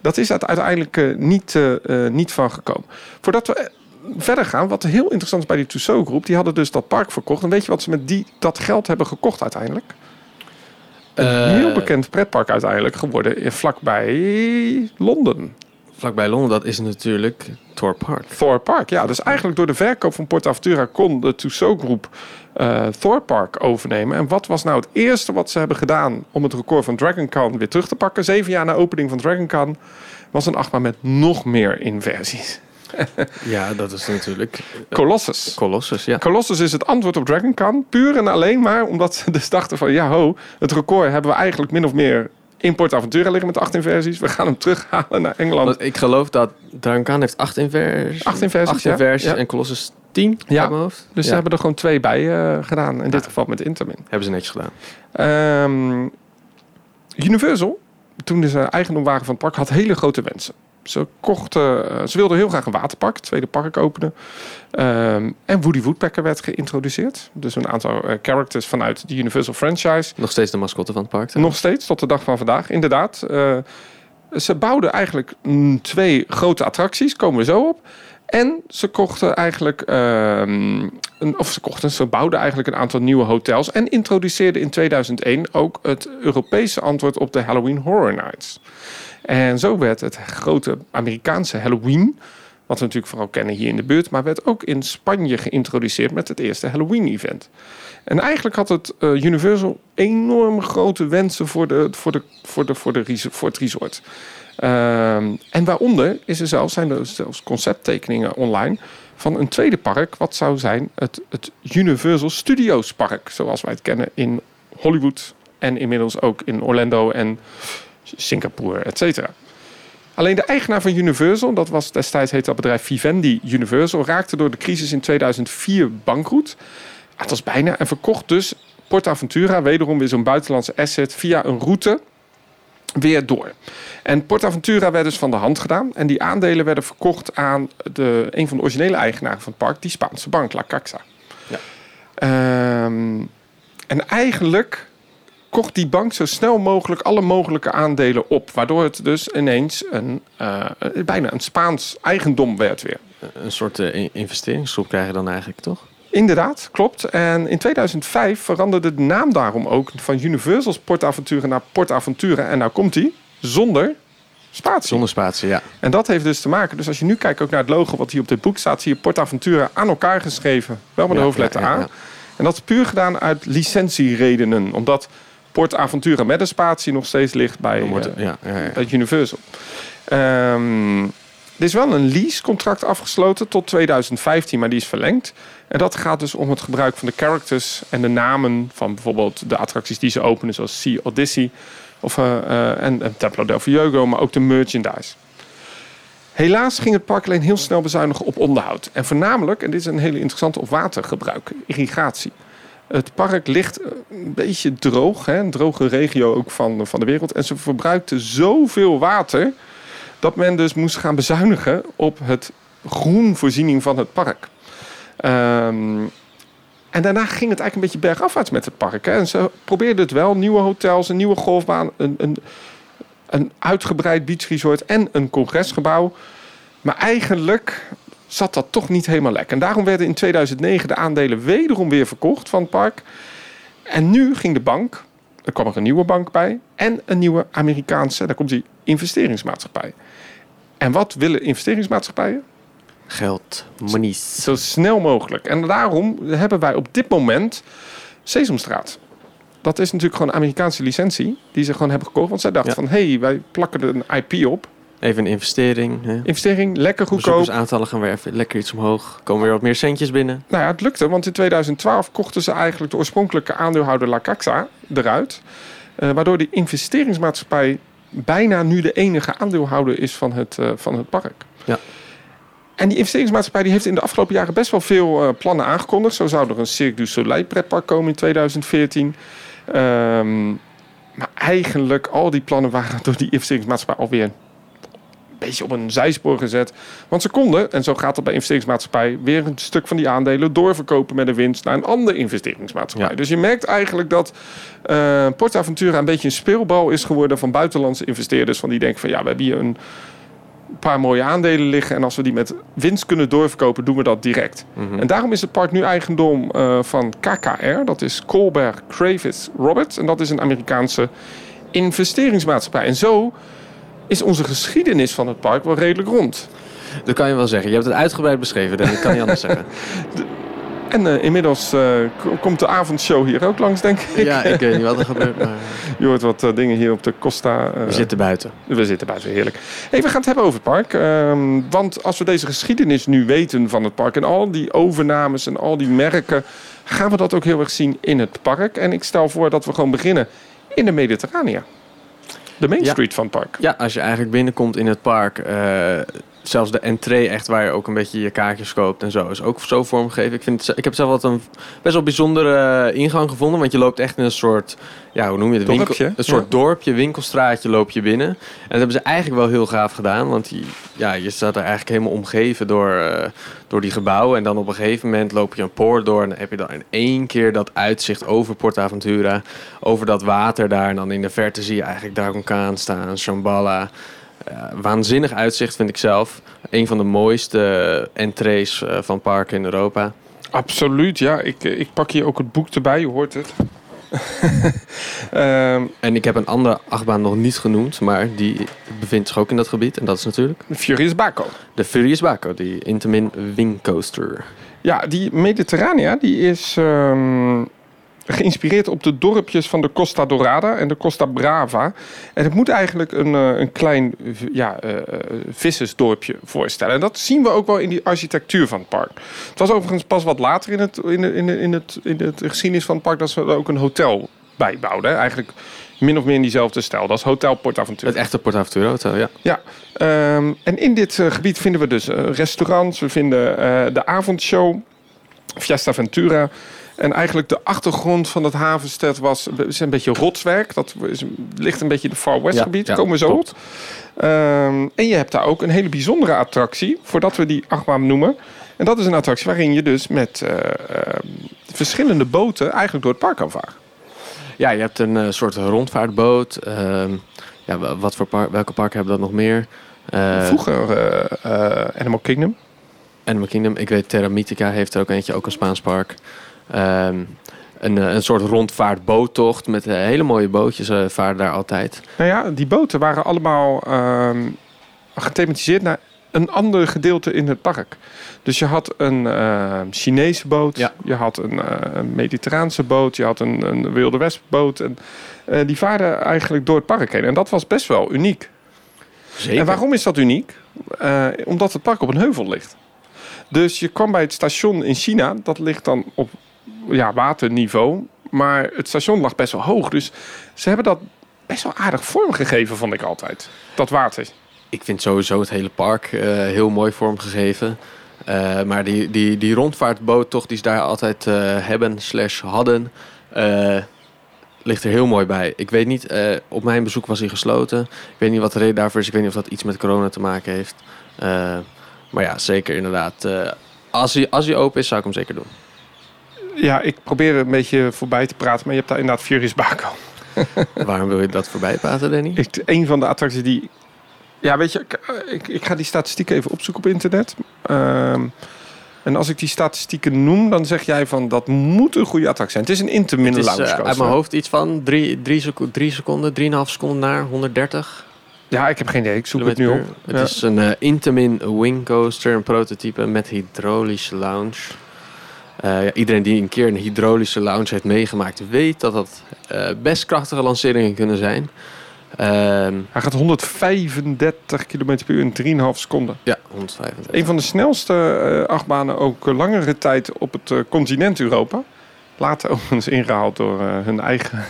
Dat is uiteindelijk eh, niet, eh, niet van gekomen. Voordat we verder gaan, wat heel interessant is bij die Tussaud groep, die hadden dus dat park verkocht. En weet je wat ze met die, dat geld hebben gekocht uiteindelijk? Een heel bekend pretpark uiteindelijk geworden, vlakbij Londen. Vlakbij Londen, dat is natuurlijk Tor Park. Thor Park, ja. Dus eigenlijk door de verkoop van PortAventura kon de Tussaud groep eh Thor Park overnemen. En wat was nou het eerste wat ze hebben gedaan om het record van Dragon Con weer terug te pakken? Zeven jaar na opening van Dragon Con was een achtbaan met nog meer inversies. Ja, dat is natuurlijk Colossus. Colossus, ja. Colossus is het antwoord op Dragon Con. Puur en alleen maar omdat ze dus dachten van... ja ho, het record hebben we eigenlijk min of meer in PortAventura liggen met acht inversies. We gaan hem terughalen naar Engeland. Want ik geloof dat Khan heeft acht inversies. Acht inversies, Acht ja. inversies Ja. en Colossus tien Ja. uit mijn hoofd. Dus Ja, ze hebben er gewoon twee bij eh, gedaan. In dit geval met Intermin. hebben ze netjes gedaan. Ehm, Universal, toen ze eigendom waren van het park, had hele grote wensen. Ze kochten, eh, ze wilden heel graag een waterpark, het tweede park openen. Ehm, en Woody Woodpecker werd geïntroduceerd. Dus een aantal eh, characters vanuit de Universal franchise. Nog steeds de mascotte van het park. Nog steeds, tot de dag van vandaag, inderdaad. Eh, ze bouwden eigenlijk mm, twee grote attracties, komen we zo op. En ze kochten eigenlijk, ehm, een, of ze kochten, ze bouwden eigenlijk een aantal nieuwe hotels. En introduceerden in 2001 ook het Europese antwoord op de Halloween Horror Nights. En zo werd het grote Amerikaanse Halloween, wat we natuurlijk vooral kennen hier in de buurt, maar werd ook in Spanje geïntroduceerd met het eerste Halloween-event. En eigenlijk had het eh, Universal enorm grote wensen voor, de, voor, de, voor, de, voor, de, voor het resort. Ehm, en waaronder is er zelfs, zijn er zelfs concepttekeningen online van een tweede park. Wat zou zijn het, het Universal Studios Park, zoals wij het kennen in Hollywood. En inmiddels ook in Orlando en Singapore, et cetera. Alleen de eigenaar van Universal, dat was destijds heette dat bedrijf Vivendi Universal, raakte door de crisis in 2004 bankroet. Het was bijna en verkocht dus PortAventura, wederom weer zo'n buitenlandse asset, via een route weer door. En PortAventura werd dus van de hand gedaan. En die aandelen werden verkocht aan de, een van de originele eigenaren van het park, die Spaanse bank, La Caxa. Ja. Ehm, en eigenlijk kocht die bank zo snel mogelijk alle mogelijke aandelen op. Waardoor het dus ineens een, eh, bijna een Spaans eigendom werd weer. Een soort in- investeringsgroep krijg je dan eigenlijk, toch? Inderdaad, klopt. En in 2005 veranderde de naam daarom ook van Universal's PortAventura naar PortAventura. En nou komt hij zonder spatie. Zonder spatie, ja. En dat heeft dus te maken. Dus als je nu kijkt ook naar het logo wat hier op dit boek staat, zie je PortAventura aan elkaar geschreven. Wel met de Ja, hoofdletter ja, ja, A. En dat is puur gedaan uit licentieredenen. Omdat PortAventura met een spatie nog steeds ligt bij, eh, ja, ja, ja. bij Universal. Ehm, er is wel een leasecontract afgesloten tot 2015, maar die is verlengd. En dat gaat dus om het gebruik van de characters en de namen van bijvoorbeeld de attracties die ze openen, zoals Sea Odyssey of, eh, en, en Templo del Fuego, maar ook de merchandise. Helaas ging het park alleen heel snel bezuinigen op onderhoud. En voornamelijk, en dit is een hele interessante, op watergebruik, irrigatie. Het park ligt een beetje droog, hè, een droge regio ook van, van de wereld. En ze verbruikten zoveel water dat men dus moest gaan bezuinigen op het groenvoorziening van het park. Ehm, En daarna ging het eigenlijk een beetje bergafwaarts met het park. Hè. En ze probeerden het wel. Nieuwe hotels, een nieuwe golfbaan, een, een, een uitgebreid beachresort en een congresgebouw. Maar eigenlijk zat dat toch niet helemaal lekker. En daarom werden in 2009 de aandelen wederom weer verkocht van het park. En nu ging de bank, er kwam er een nieuwe bank bij... en een nieuwe Amerikaanse, daar komt die investeringsmaatschappij. En wat willen investeringsmaatschappijen? Geld, monies. Zo snel mogelijk. En daarom hebben wij op dit moment Sesamstraat. Dat is natuurlijk gewoon een Amerikaanse licentie die ze gewoon hebben gekocht. Want zij dachten Ja. van, hé, hey, wij plakken er een IP op. Even een investering. Hè. Investering, lekker goedkoop. Bezoekersaantallen gaan werven. Lekker iets omhoog. Komen weer wat meer centjes binnen. Nou ja, het lukte, want in 2012 kochten ze eigenlijk de oorspronkelijke aandeelhouder La Caxa eruit. Eh, waardoor die investeringsmaatschappij bijna nu de enige aandeelhouder is van het, eh, van het park. Ja. En die investeringsmaatschappij die heeft in de afgelopen jaren best wel veel eh, plannen aangekondigd. Zo zou er een Cirque du Soleil pretpark komen in 2014. Ehm, maar eigenlijk al die plannen waren door die investeringsmaatschappij alweer beetje op een zijspoor gezet. Want ze konden, en zo gaat het bij investeringsmaatschappij, weer een stuk van die aandelen doorverkopen met een winst naar een andere investeringsmaatschappij. Ja. Dus je merkt eigenlijk dat eh PortAventura een beetje een speelbal is geworden van buitenlandse investeerders. Van die denken van ja, we hebben hier een paar mooie aandelen liggen. En als we die met winst kunnen doorverkopen, doen we dat direct. Mhm. En daarom is het park nu eigendom eh, van KKR. Dat is Colbert Kravis Roberts. En dat is een Amerikaanse investeringsmaatschappij. En zo is onze geschiedenis van het park wel redelijk rond. Dat kan je wel zeggen. Je hebt het uitgebreid beschreven. Dat kan niet anders zeggen. En eh, inmiddels eh, komt de avondshow hier ook langs, denk ik. Ja, ik weet niet wat er gebeurt. Maar Je hoort wat eh, dingen hier op de Costa. we zitten buiten. We zitten buiten, heerlijk. Hey, we gaan het hebben over het park. Ehm, want als we deze geschiedenis nu weten van het park... en al die overnames en al die merken... gaan we dat ook heel erg zien in het park. En ik stel voor dat we gewoon beginnen in de Mediterranea. De Main Ja. Street van het park. Ja, als je eigenlijk binnenkomt in het park, eh, zelfs de entree echt waar je ook een beetje je kaartjes koopt en zo, is ook zo vormgegeven. Ik, vind het, ik heb zelf wat een best wel bijzondere eh, ingang gevonden, want je loopt echt in een soort, ja, hoe noem je het? Winkel, een soort ja. dorpje, winkelstraatje loop je binnen. En dat hebben ze eigenlijk wel heel gaaf gedaan, want die, ja, je staat er eigenlijk helemaal omgeven door, eh, door die gebouwen. En dan op een gegeven moment loop je een poort door en dan heb je dan in één keer dat uitzicht over PortAventura, over dat water daar. En dan in de verte zie je eigenlijk Dragon Khan staan, Shambhala. Eh, waanzinnig uitzicht vind ik zelf. Een van de mooiste entrees eh, van parken in Europa. Absoluut, ja. Ik, eh, ik pak hier ook het boek erbij, je hoort het. Ehm, En ik heb een andere achtbaan nog niet genoemd, maar die bevindt zich ook in dat gebied. En dat is natuurlijk Furious Baco. de Furious Baco, die Intamin Wing Coaster. Ja, die Mediterranea die is ehm, geïnspireerd op de dorpjes van de Costa Dorada en de Costa Brava. En het moet eigenlijk een, eh, een klein ja, eh, vissersdorpje voorstellen. En dat zien we ook wel in die architectuur van het park. Het was overigens pas wat later in het, in de, in de, in het, in het geschiedenis van het park dat ze er ook een hotel bij bouwden. Eigenlijk min of meer in diezelfde stijl. Dat is Hotel PortAventura. Het echte PortAventura Hotel, ja. Ja, ehm, en in dit gebied vinden we dus restaurants, we vinden de avondshow, Fiesta Ventura. En eigenlijk de achtergrond van het havenstad was is een beetje rotswerk. Dat is, ligt een beetje in het Far West gebied, komen we zo op. Ehm, en je hebt daar ook een hele bijzondere attractie, voordat we die achtbaan noemen. En dat is een attractie waarin je dus met eh, ehm, verschillende boten eigenlijk door het park kan varen. Ja, je hebt een eh, soort rondvaartboot. ehm, ja, wa- wat voor par welke parken hebben dat nog meer? Eh, Vroeger Animal Kingdom. Animal Kingdom. Ik weet Terra Mythica heeft er ook eentje, ook een Spaans park. Ehm, een, eh, een soort rondvaartboottocht met eh, hele mooie bootjes varen daar altijd. Nou ja, die boten waren allemaal ehm, gethematiseerd naar een ander gedeelte in het park. Dus je had een ehm, Chinese boot, Ja. je had een een Mediterraanse boot, je had een, een Wilde Westboot. En die vaarden eigenlijk door het park heen. En dat was best wel uniek. Zeker. En waarom is dat uniek? Omdat het park op een heuvel ligt. Dus je kwam bij het station in China, dat ligt dan op ja, waterniveau. Maar het station lag best wel hoog. Dus ze hebben dat best wel aardig vormgegeven, vond ik altijd. Dat water. Ik vind sowieso het hele park eh, heel mooi vormgegeven. Eh, maar die, die, die rondvaartboot toch, die ze daar altijd eh, hebben slash hadden, ligt er heel mooi bij. Ik weet niet, op mijn bezoek was hij gesloten. Ik weet niet wat de reden daarvoor is. Ik weet niet of dat iets met corona te maken heeft. Maar ja, zeker inderdaad. als, hij, als hij open is, zou ik hem zeker doen. Ja, ik probeer er een beetje voorbij te praten, maar je hebt daar inderdaad Furious Baco. Waarom wil je dat voorbij praten, Danny? Ik, een van de attracties die... Ja, weet je, ik, ik, ik ga die statistieken even opzoeken op internet. Ehm, en als ik die statistieken noem, dan zeg jij van dat moet een goede attractie zijn. Het is een Intamin Het is Lounge eh, coaster. uit mijn hoofd iets van 3 drie, drie seconden, 3,5 seconden naar 130 Ja, ik heb geen idee. Ik zoek het nu op. Het Ja. is een eh, Intamin Wing Coaster, een prototype met hydraulische lounge. Eh, ja, iedereen die een keer een hydraulische lounge heeft meegemaakt, weet dat dat eh, best krachtige lanceringen kunnen zijn. Ehm, Hij gaat 135 km per uur in 3,5 seconden. ja, 135. Een van de snelste eh, achtbanen ook langere tijd op het continent Europa. Later overigens ingehaald door hun eigen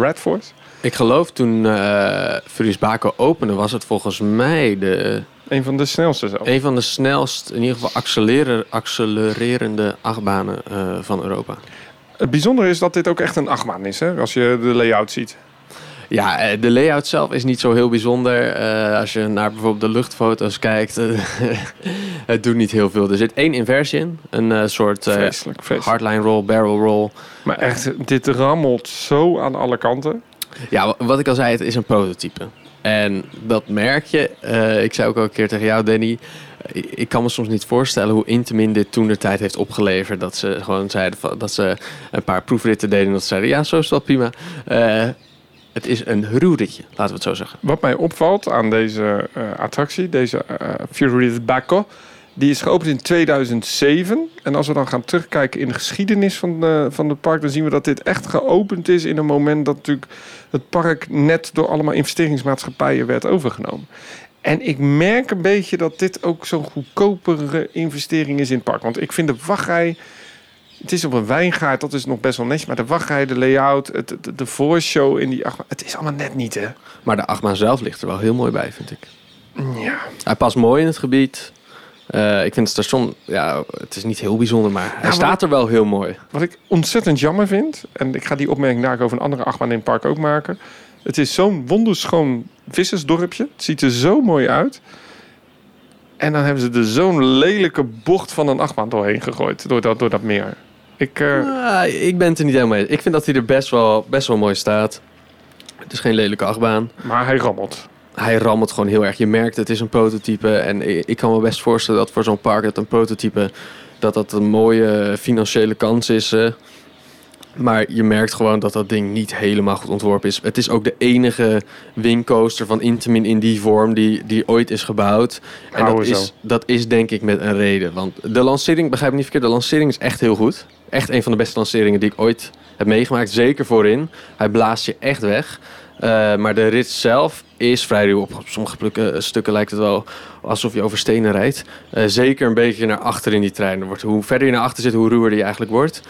Red Force. Ik geloof toen eh Furious Baco opende, was het volgens mij de, Een van de snelste zelf. een van de snelst, in ieder geval accelereren, accelererende achtbanen eh, van Europa. Het bijzondere is dat dit ook echt een achtbaan is, hè, als je de layout ziet. Ja, eh, de layout zelf is niet zo heel bijzonder. Eh, als je naar bijvoorbeeld de luchtfoto's kijkt, het doet niet heel veel. Er zit één inversie in, een soort Vreselijk, vreselijk. hardline roll, barrel roll. Maar echt, dit rammelt zo aan alle kanten. Ja, wa- wat ik al zei, het is een prototype. En dat merk je. Eh, ik zei ook al een keer tegen jou, Danny. Ik kan me soms niet voorstellen hoe Intamin dit toen de tijd heeft opgeleverd. Dat ze gewoon zeiden dat ze een paar proefritten deden. En dat ze zeiden, ja, zo is wel prima. Eh, het is een ruwritje, laten we het zo zeggen. Wat mij opvalt aan deze eh, attractie, deze Furious Baco, die is geopend in 2007. En als we dan gaan terugkijken in de geschiedenis van, de, van het park, dan zien we dat dit echt geopend is in een moment dat natuurlijk het park net door allemaal investeringsmaatschappijen werd overgenomen. En ik merk een beetje dat dit ook zo'n goedkopere investering is in het park. Want ik vind de wachtrij. Het is op een wijngaard, dat is nog best wel netjes. Maar de wachtrij, de layout, het, de, de voorshow in die achtbaan. Het is allemaal net niet, hè? Maar de achtbaan zelf ligt er wel heel mooi bij, vind ik. Ja. Hij past mooi in het gebied. Eh, ik vind het station, ja, het is niet heel bijzonder, maar hij staat er wel heel mooi. Wat ik ontzettend jammer vind, en ik ga die opmerking daar over een andere achtbaan in het park ook maken. Het is zo'n wonderschoon vissersdorpje. Het ziet er zo mooi uit. En dan hebben ze er zo'n lelijke bocht van een achtbaan doorheen gegooid. Door dat, door dat meer. Ik, eh, Ah, ik ben het er niet helemaal mee. Ik vind dat hij er best wel, best wel mooi staat. Het is geen lelijke achtbaan. maar hij rammelt. Hij rammelt gewoon heel erg. Je merkt, het is een prototype. En ik, ik kan me best voorstellen dat voor zo'n park, dat een prototype, dat dat een mooie financiële kans is. eh. maar je merkt gewoon dat dat ding niet helemaal goed ontworpen is. Het is ook de enige wingcoaster van Intamin in die vorm die, die ooit is gebouwd. En dat is, dat is denk ik met een reden. Want de lancering, begrijp me niet verkeerd, de lancering is echt heel goed. Echt een van de beste lanceringen die ik ooit heb meegemaakt. Zeker voorin. Hij blaast je echt weg. Eh, maar de rit zelf is vrij ruw. Op sommige plukken, stukken lijkt het wel alsof je over stenen rijdt. Eh, zeker een beetje naar achter in die trein. Wordt, hoe verder je naar achter zit, hoe ruwer die eigenlijk wordt.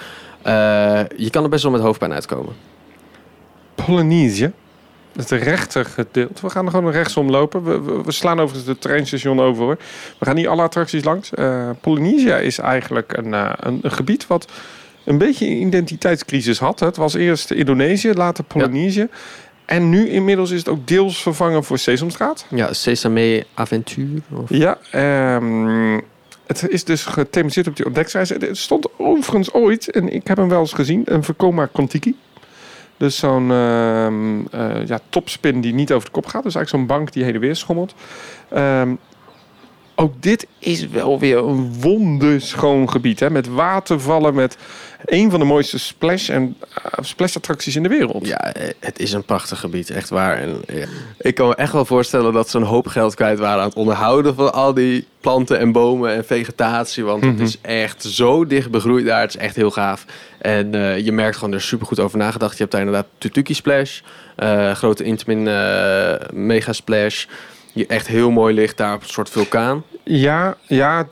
Eh, je kan er best wel met hoofdpijn uitkomen. Polynesië. Het rechter gedeelte. We gaan er gewoon rechtsom lopen. We, we, we slaan overigens het treinstation over hoor. We gaan niet alle attracties langs. Eh Polynesia is eigenlijk een, eh, een, een gebied wat een beetje een identiteitscrisis had. Het was eerst Indonesië, later Polynesië. En nu inmiddels is het ook deels vervangen voor Sesamstraat. Ja, Sesame Aventure. Of... Ja, ehm, het is dus gethematiseerd op die ontdekkingsreis. Er stond overigens ooit, en ik heb hem wel eens gezien, een Vekoma Kontiki. Dus zo'n ehm, eh, ja, topspin die niet over de kop gaat. Dus eigenlijk zo'n bank die heen en weer schommelt. Ehm, ook dit is wel weer een wonderschoon gebied. Hè? Met watervallen, met een van de mooiste splash- en eh, splash-attracties in de wereld. Ja, eh, het is een prachtig gebied, echt waar. En, ja, ik kan me echt wel voorstellen dat ze een hoop geld kwijt waren aan het onderhouden van al die planten en bomen en vegetatie. Want Mhm. het is echt zo dicht begroeid daar. Het is echt heel gaaf. En eh, je merkt gewoon, er is super goed over nagedacht. Je hebt daar inderdaad Tutuki Splash, eh, grote Intamin eh, Mega Splash. Die echt heel mooi ligt daar op een soort vulkaan. Ja, ja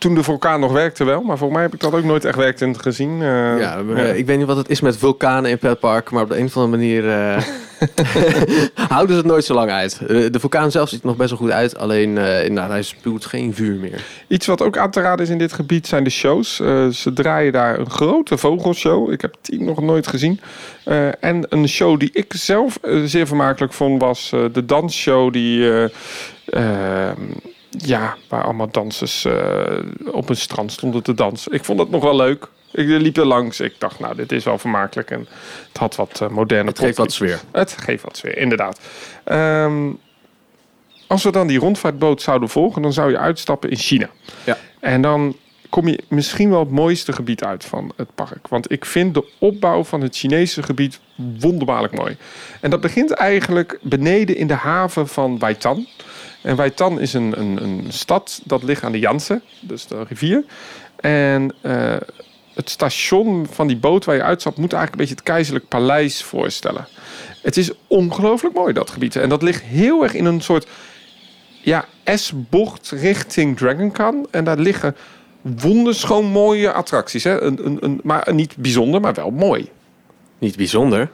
toen de vulkaan nog werkte wel. Maar voor mij heb ik dat ook nooit echt werkend gezien. eh. ja, ik weet niet wat het is met vulkanen in pretpark, maar op de een of andere manier eh, houden ze het nooit zo lang uit. Eh, de vulkaan zelf ziet er nog best wel goed uit, alleen inderdaad, hij spuwt geen vuur meer. Iets wat ook aan te raden is in dit gebied zijn de shows. Ze draaien daar een grote vogelshow. Ik heb die nog nooit gezien. En een show die ik zelf zeer vermakelijk vond was de dansshow die... ehm, ja, waar allemaal dansers eh, op een strand stonden te dansen. Ik vond dat nog wel leuk. Ik liep er langs. Ik dacht, nou, dit is wel vermakelijk. En het had wat uh, moderne Het geeft wat sfeer. Het geeft wat sfeer, inderdaad. Um, als we dan die rondvaartboot zouden volgen, dan zou je uitstappen in China. Ja. En dan kom je misschien wel het mooiste gebied uit van het park. Want ik vind de opbouw van het Chinese gebied wonderbaarlijk mooi. En dat begint eigenlijk beneden in de haven van Waitan. En Waitan is een, een, een stad dat ligt aan de Yangtze, dus de rivier. En uh, het station van die boot waar je uitstapt moet eigenlijk een beetje het keizerlijk paleis voorstellen. Het is ongelooflijk mooi, dat gebied. En dat ligt heel erg in een soort ja, S-bocht richting Dragon En daar liggen wonderschoon mooie attracties. Hè? Een, een, een, maar niet bijzonder, maar wel mooi. Niet bijzonder?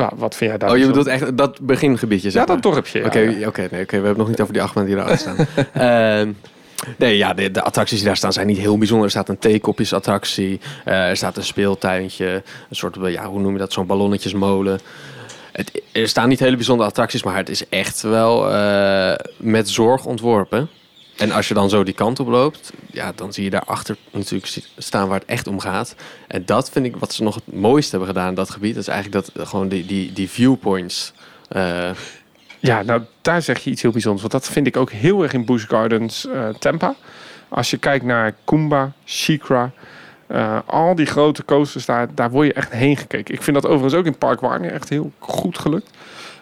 Nou, wat vind jij daar? Oh, je bedoelt echt dat begingebiedje, zeg Ja, dat dorpje. Oké, oké, nee, oké. we hebben nog niet over die achtbaan die eruit staan. uh, nee, ja, de, de, attracties die daar staan zijn niet heel bijzonder. Er staat een theekopjesattractie, uh, er staat een speeltuintje, een soort, ja, hoe noem je dat, zo'n ballonnetjesmolen. Het, er staan niet hele bijzondere attracties, maar het is echt wel uh, met zorg ontworpen. En als je dan zo die kant op loopt, ja, dan zie je daarachter natuurlijk staan waar het echt om gaat. En dat vind ik wat ze nog het mooiste hebben gedaan in dat gebied. Dat is eigenlijk dat gewoon die, die, die viewpoints. Uh... Ja, nou daar zeg je iets heel bijzonders. Want dat vind ik ook heel erg in Busch Gardens uh, Tampa. Als je kijkt naar Kumba, Shikra, al die grote coasters daar, daar word je echt heen gekeken. Ik vind dat overigens ook in Park Warner echt heel goed gelukt.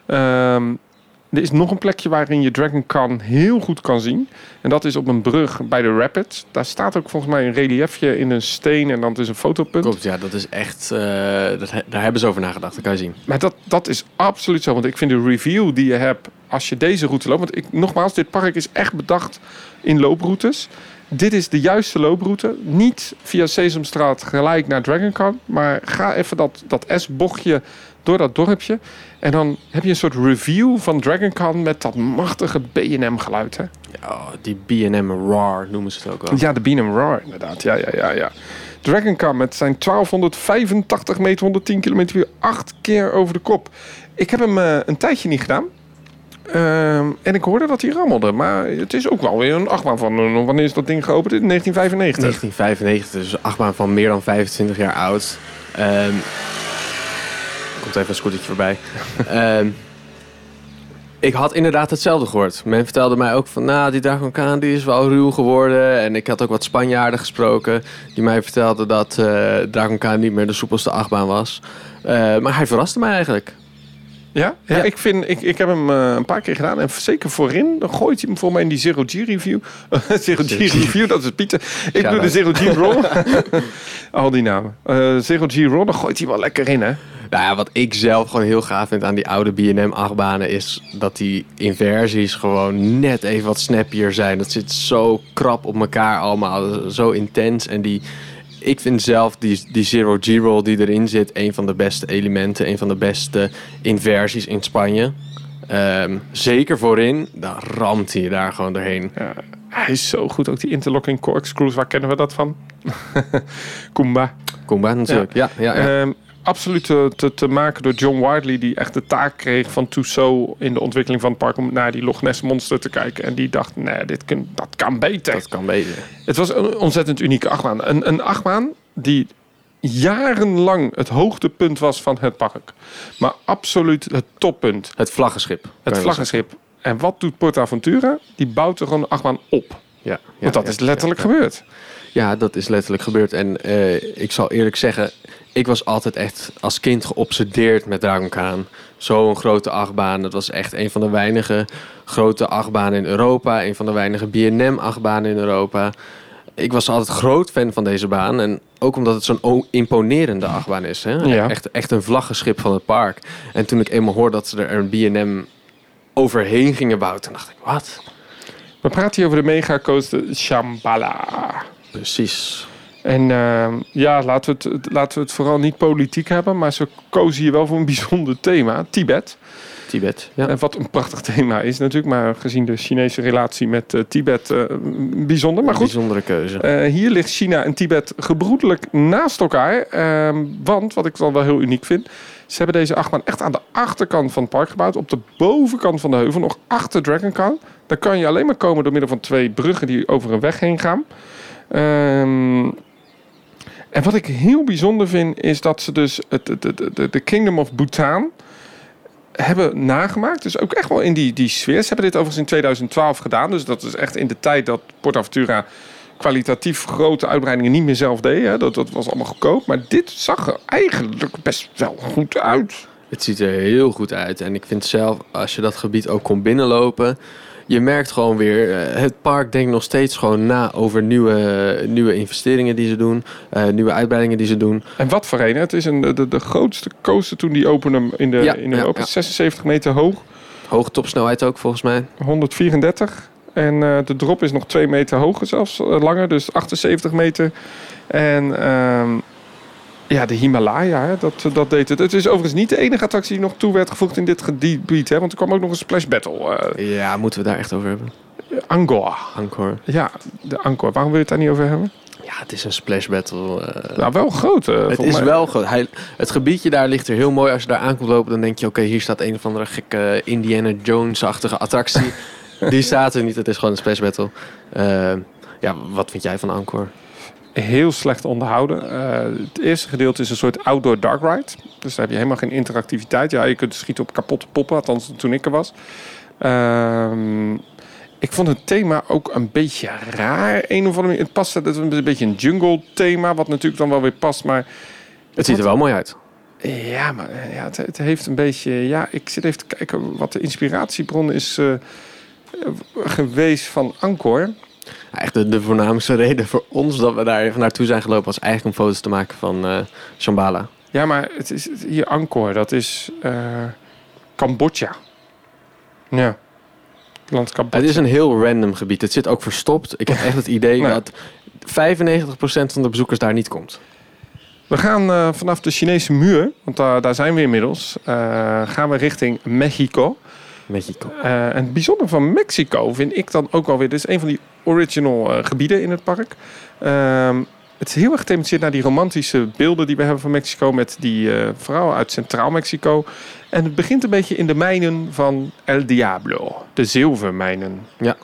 Um, er is nog een plekje waarin je Dragon Con heel goed kan zien. En dat is op een brug bij de Rapids. Daar staat ook volgens mij een reliefje in een steen en dan is een fotopunt. Klopt, ja, dat is echt. Uh, dat, daar hebben ze over nagedacht, dat kan je zien. Maar dat, dat is absoluut zo. Want ik vind de review die je hebt als je deze route loopt. Want ik, nogmaals, dit park is echt bedacht in looproutes. Dit is de juiste looproute. Niet via Sesamstraat gelijk naar DragonCon. Maar ga even dat, dat S-bochtje door dat dorpje. En dan heb je een soort review van DragonCon met dat machtige B&M geluid. Hè? Ja, die B&M Roar noemen ze het ook wel. Ja, de B&M Roar inderdaad. Ja, ja, ja, ja. DragonCon met zijn 1285 meter, 110 kilometer weer acht keer over de kop. Ik heb hem uh, een tijdje niet gedaan. Uh, en ik hoorde dat hij rammelde. Maar het is ook wel weer een achtbaan van... Uh, wanneer is dat ding geopend? In 1995. 1995, dus een achtbaan van meer dan 25 jaar oud. Um, komt even een scootertje voorbij. um, ik had inderdaad hetzelfde gehoord. Men vertelde mij ook van, nou, die Dragon Khan die is wel ruw geworden. En ik had ook wat Spanjaarden gesproken die mij vertelden dat uh, Dragon Khan niet meer de soepelste achtbaan was. Uh, maar hij verraste mij eigenlijk. Ja? ja, ja, Ik, vind, ik, ik heb hem uh, een paar keer gedaan. En zeker voorin, dan gooit hij hem voor mij in die Zero G review. Zero G review, dat is Pieter. Ik ja, doe de Zero G roll. Al die namen. Uh, Zero G roll, dan gooit hij wel lekker in, hè? Nou ja, wat ik zelf gewoon heel gaaf vind aan die oude B&M achtbanen... is dat die inversies gewoon net even wat snappier zijn. Dat zit zo krap op elkaar allemaal, zo intens. En die, ik vind zelf die, die Zero G-roll die erin zit... een van de beste elementen, een van de beste inversies in Spanje. Um, zeker voorin, dan ramt hij daar gewoon doorheen. Ja, hij is zo goed, ook die interlocking corkscrews, waar kennen we dat van? Kumba. Kumba natuurlijk, ja. ja, ja, ja. Um, absoluut te, te, te, maken door John Wiley, die echt de taak kreeg van Tussaud in de ontwikkeling van het park om naar die Loch Ness monster te kijken. En die dacht, nee, dit kan, dat kan beter. Dat kan beter. Het was een ontzettend unieke achtbaan. Een, een achtbaan die jarenlang het hoogtepunt was van het park. Maar absoluut het toppunt. Het vlaggenschip. Het vlaggenschip. En wat doet PortAventura? Die bouwt er gewoon een achtbaan op. Ja, ja Want dat ja, is letterlijk ja, gebeurd. Ja, dat is letterlijk gebeurd. En uh, ik zal eerlijk zeggen, ik was altijd echt als kind geobsedeerd met Dragon Khan. Zo'n grote achtbaan. Dat was echt een van de weinige grote achtbanen in Europa. Een van de weinige B&M achtbanen in Europa. Ik was altijd groot fan van deze baan. En ook omdat het zo'n imponerende achtbaan is. Hè? Ja. Echt, echt een vlaggenschip van het park. En toen ik eenmaal hoorde dat ze er een B&M overheen gingen bouwen, toen dacht ik, wat? We praten hier over de megacoaster Shambhala. Precies. En uh, ja, laten we, het, laten we het vooral niet politiek hebben, maar ze kozen hier wel voor een bijzonder thema, Tibet. Tibet, ja. En wat een prachtig thema is natuurlijk, maar gezien de Chinese relatie met uh, Tibet uh, bijzonder. Maar goed, bijzondere keuze. Uh, hier ligt China en Tibet gebroedelijk naast elkaar. Ehm, want, wat ik dan wel heel uniek vind, ze hebben deze achtbaan echt aan de achterkant van het park gebouwd. Op de bovenkant van de heuvel, nog achter Dragon Khan. Daar kan je alleen maar komen door middel van twee bruggen die over een weg heen gaan. Um, En wat ik heel bijzonder vind, is dat ze dus het, het, de, de Kingdom of Bhutan hebben nagemaakt. Dus ook echt wel in die, die sfeer. Ze hebben dit overigens in 2012 gedaan. Dus dat is echt in de tijd dat PortAventura kwalitatief grote uitbreidingen niet meer zelf deed. Hè. Dat, dat was allemaal goedkoop. Maar dit zag er eigenlijk best wel goed uit. Het ziet er heel goed uit. En ik vind zelf, als je dat gebied ook kon binnenlopen... Je merkt gewoon weer, eh, het park denkt nog steeds gewoon na over nieuwe, nieuwe investeringen die ze doen. eh, nieuwe uitbreidingen die ze doen. En wat voor een. Het is een, de, de grootste coaster toen die opende in, de, Ja, in ja, Europa. ja. 76 meter hoog. Hoge topsnelheid ook volgens mij. 134. En eh, de drop is nog 2 meter hoger zelfs, langer. Dus 78 meter. En ehm, ja, de Himalaya, hè, dat, dat deed het. Het is overigens niet de enige attractie die nog toe werd gevoegd in dit gebied. Hè, want er kwam ook nog een splash battle. eh Ja, moeten we daar echt over hebben? Angkor. Angkor. Ja, de Angkor. Waarom wil je het daar niet over hebben? Ja, het is een splash battle. eh. Nou, wel groot. eh, het is mij. wel goed. Hij, het gebiedje daar ligt er heel mooi. Als je daar aankomt lopen, dan denk je... oké, hier staat een of andere gekke Indiana Jones-achtige attractie. Die staat er niet. Het is gewoon een splash battle. Ja, wat vind jij van Angkor? Heel slecht onderhouden. Eh, het eerste gedeelte is een soort outdoor dark ride. Dus daar heb je helemaal geen interactiviteit. Ja, je kunt schieten op kapotte poppen, althans toen ik er was. Ehm, ik vond het thema ook een beetje raar. Een of andere manier. Het past, het is een beetje een jungle thema, wat natuurlijk dan wel weer past. Maar Het ziet er wel mooi uit. ja, maar eh, ja, het, het heeft een beetje. Ja, ik zit even te kijken wat de inspiratiebron is eh, geweest van Angkor. Echt de, de voornaamste reden voor ons dat we daar even naartoe zijn gelopen... was eigenlijk om foto's te maken van eh Shambhala. Ja, maar het is hier Angkor, dat is eh, Cambodja. Ja. Land Cambodja. Het is een heel random gebied. Het zit ook verstopt. Ik heb echt het idee Nee. dat 95% van de bezoekers daar niet komt. We gaan eh, vanaf de Chinese muur, want daar daar zijn we inmiddels, gaan we richting Mexico. Mexico. Eh, en het bijzondere van Mexico vind ik dan ook wel weer, dit is een van die original eh, gebieden in het park. Ehm, het is heel erg gethematiseerd naar die romantische beelden die we hebben van Mexico met die eh, vrouw uit Centraal Mexico. En het begint een beetje in de mijnen van El Diablo, de zilvermijnen. Ja.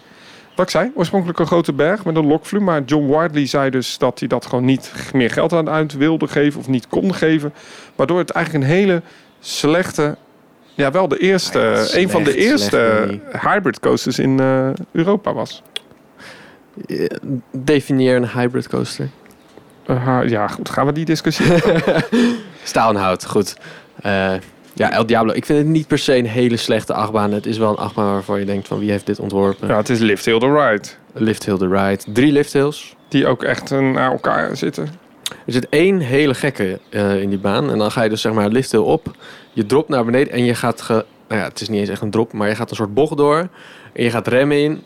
Wat ik zei, oorspronkelijk een grote berg met een lokvloer. Maar John Wardley zei dus dat hij dat gewoon niet meer geld aan uit wilde geven of niet kon geven. Waardoor het eigenlijk een hele slechte, ja wel de eerste, Ja, een slecht, van de eerste hybrid coasters in eh, Europa was. Definieer een hybrid coaster. Eh, ja, goed, gaan we die discussie. Staal en hout, goed. Eh, ja, El Diablo. Ik vind het niet per se een hele slechte achtbaan. Het is wel een achtbaan waarvan je denkt van wie heeft dit ontworpen. ja, het is Lift Hill the Ride. Lift Hill the Ride. Drie lift hills. Die ook echt naar elkaar zitten. Er zit één hele gekke eh, in die baan. En dan ga je dus zeg maar lift hill op. Je dropt naar beneden en je gaat... Ge, nou ja, het is niet eens echt een drop, maar je gaat een soort bocht door. En je gaat remmen in.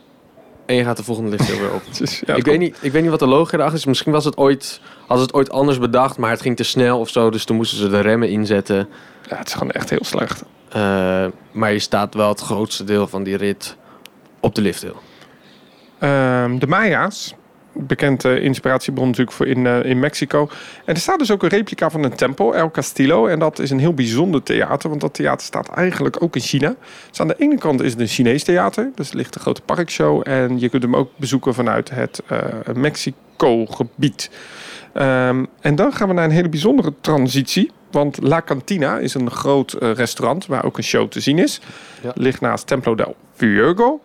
En je gaat de volgende lift weer op. Ja, ik, weet niet, ik weet niet wat de logica erachter is. Misschien was het ooit, als het ooit anders bedacht, maar het ging te snel of zo. Dus toen moesten ze de remmen inzetten. Ja, het is gewoon echt heel slecht. Eh, maar je staat wel het grootste deel van die rit op de lift hill. Ehm, de Maya's, bekend eh, inspiratiebron natuurlijk voor in, eh, in Mexico. En er staat dus ook een replica van een tempel, El Castillo. En dat is een heel bijzonder theater, want dat theater staat eigenlijk ook in China. Dus aan de ene kant is het een Chinees theater, dus ligt een grote parkshow. En je kunt hem ook bezoeken vanuit het eh, Mexico-gebied. Ehm, en dan gaan we naar een hele bijzondere transitie. Want La Cantina is een groot restaurant waar ook een show te zien is. Ja. Ligt naast Templo del Fuego.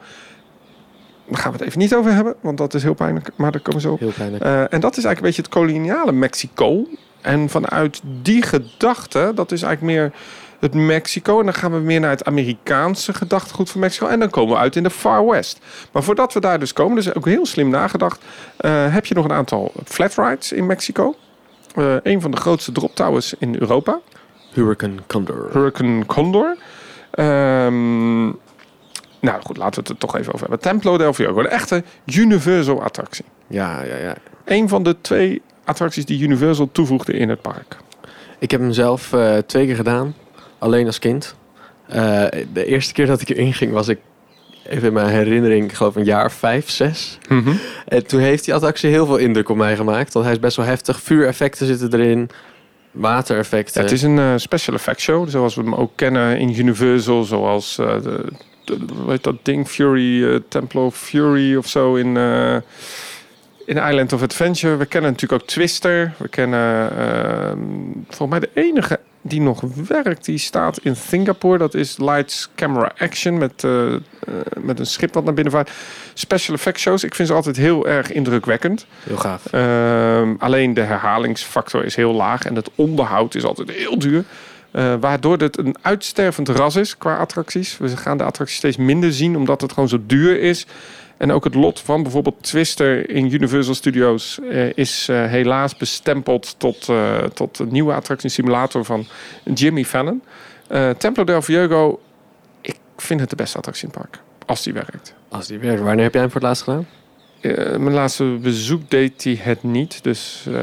Daar gaan we het even niet over hebben, want dat is heel pijnlijk. Maar daar komen we zo op. Heel pijnlijk. Eh, en dat is eigenlijk een beetje het koloniale Mexico. En vanuit die gedachte, dat is eigenlijk meer het Mexico. En dan gaan we meer naar het Amerikaanse gedachtegoed van Mexico. En dan komen we uit in de Far West. Maar voordat we daar dus komen, dus ook heel slim nagedacht. eh, heb je nog een aantal flat rides in Mexico. Eh, een van de grootste drop towers in Europa. Hurricane Condor. Hurricane Condor. Ehm, nou goed, laten we het er toch even over hebben. Templo del Fuego, een echte Universal attractie. Ja, ja, ja. Een van de twee attracties die Universal toevoegde in het park. Ik heb hem zelf eh, twee keer gedaan. Alleen als kind. Eh, de eerste keer dat ik erin ging was ik... Even in mijn herinnering, ik geloof een jaar vijf, zes. En toen heeft die attractie heel veel indruk op mij gemaakt. Want hij is best wel heftig. Vuureffecten zitten erin. Watereffecten. Het is een eh, special effect show, zoals we hem ook kennen in Universal. Zoals, de, hoe heet dat ding, Fury, eh, Templo Fury of zo in, eh, in Island of Adventure. We kennen natuurlijk ook Twister. We kennen ehm, volgens mij de enige die nog werkt, die staat in Singapore. Dat is Lights Camera Action met, eh, eh, met een schip wat naar binnen vaart. Special effect shows, ik vind ze altijd heel erg indrukwekkend. Heel gaaf. Ehm, alleen de herhalingsfactor is heel laag en het onderhoud is altijd heel duur. Eh, waardoor het een uitstervend ras is qua attracties. We gaan de attracties steeds minder zien omdat het gewoon zo duur is. En ook het lot van bijvoorbeeld Twister in Universal Studios eh, is eh, helaas bestempeld tot, tot een nieuwe attractie simulator van Jimmy Fallon. Templo del Fuego, ik vind het de beste attractie in het park. Als die werkt. Als die werkt. Wanneer heb jij hem voor het laatst gedaan? Eh, mijn laatste bezoek deed hij het niet. Dus eh,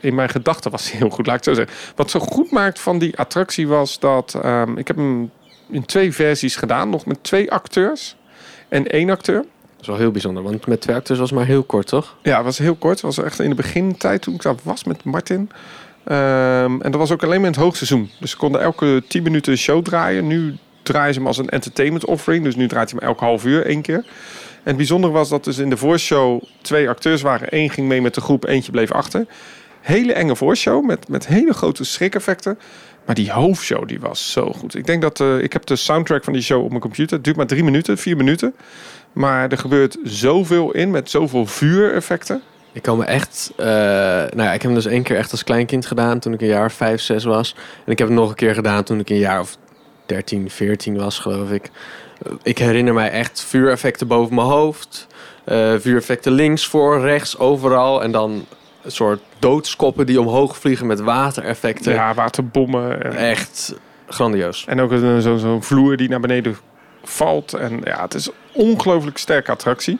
in mijn gedachten was hij heel goed, laat ik het zo zeggen. Wat zo goed maakt van die attractie was dat... ehm, ik heb hem in twee versies gedaan. Nog met twee acteurs en één acteur. Dat is wel heel bijzonder, want met twee acteurs was het maar heel kort, toch? Ja, het was heel kort. Het was echt in de begintijd toen ik daar was met Martin. Ehm, en dat was ook alleen maar in het hoogseizoen. Dus ze konden elke 10 minuten een show draaien. Nu draaien ze hem als een entertainment offering. Dus nu draait hij hem elke half uur één keer. Het bijzondere was dat dus in de voorshow twee acteurs waren. Eén ging mee met de groep, eentje bleef achter. Hele enge voorshow met, met hele grote schrikeffecten. Maar die hoofdshow die was zo goed. Ik denk dat eh, ik heb de soundtrack van die show op mijn computer. Het duurt maar drie minuten, vier minuten. Maar er gebeurt zoveel in met zoveel vuureffecten. Ik kan me echt... eh, nou ja, ik heb hem dus één keer echt als kleinkind gedaan toen ik een jaar vijf, zes was. En ik heb het nog een keer gedaan toen ik een jaar of 13, 14 was, geloof ik. Ik herinner mij echt vuureffecten boven mijn hoofd. eh, vuureffecten links, voor, rechts, overal. En dan een soort doodskoppen die omhoog vliegen met watereffecten. Ja, waterbommen. En, Echt grandioos. en ook een- zo'n vloer die naar beneden valt. En ja, het is ongelooflijk sterke attractie.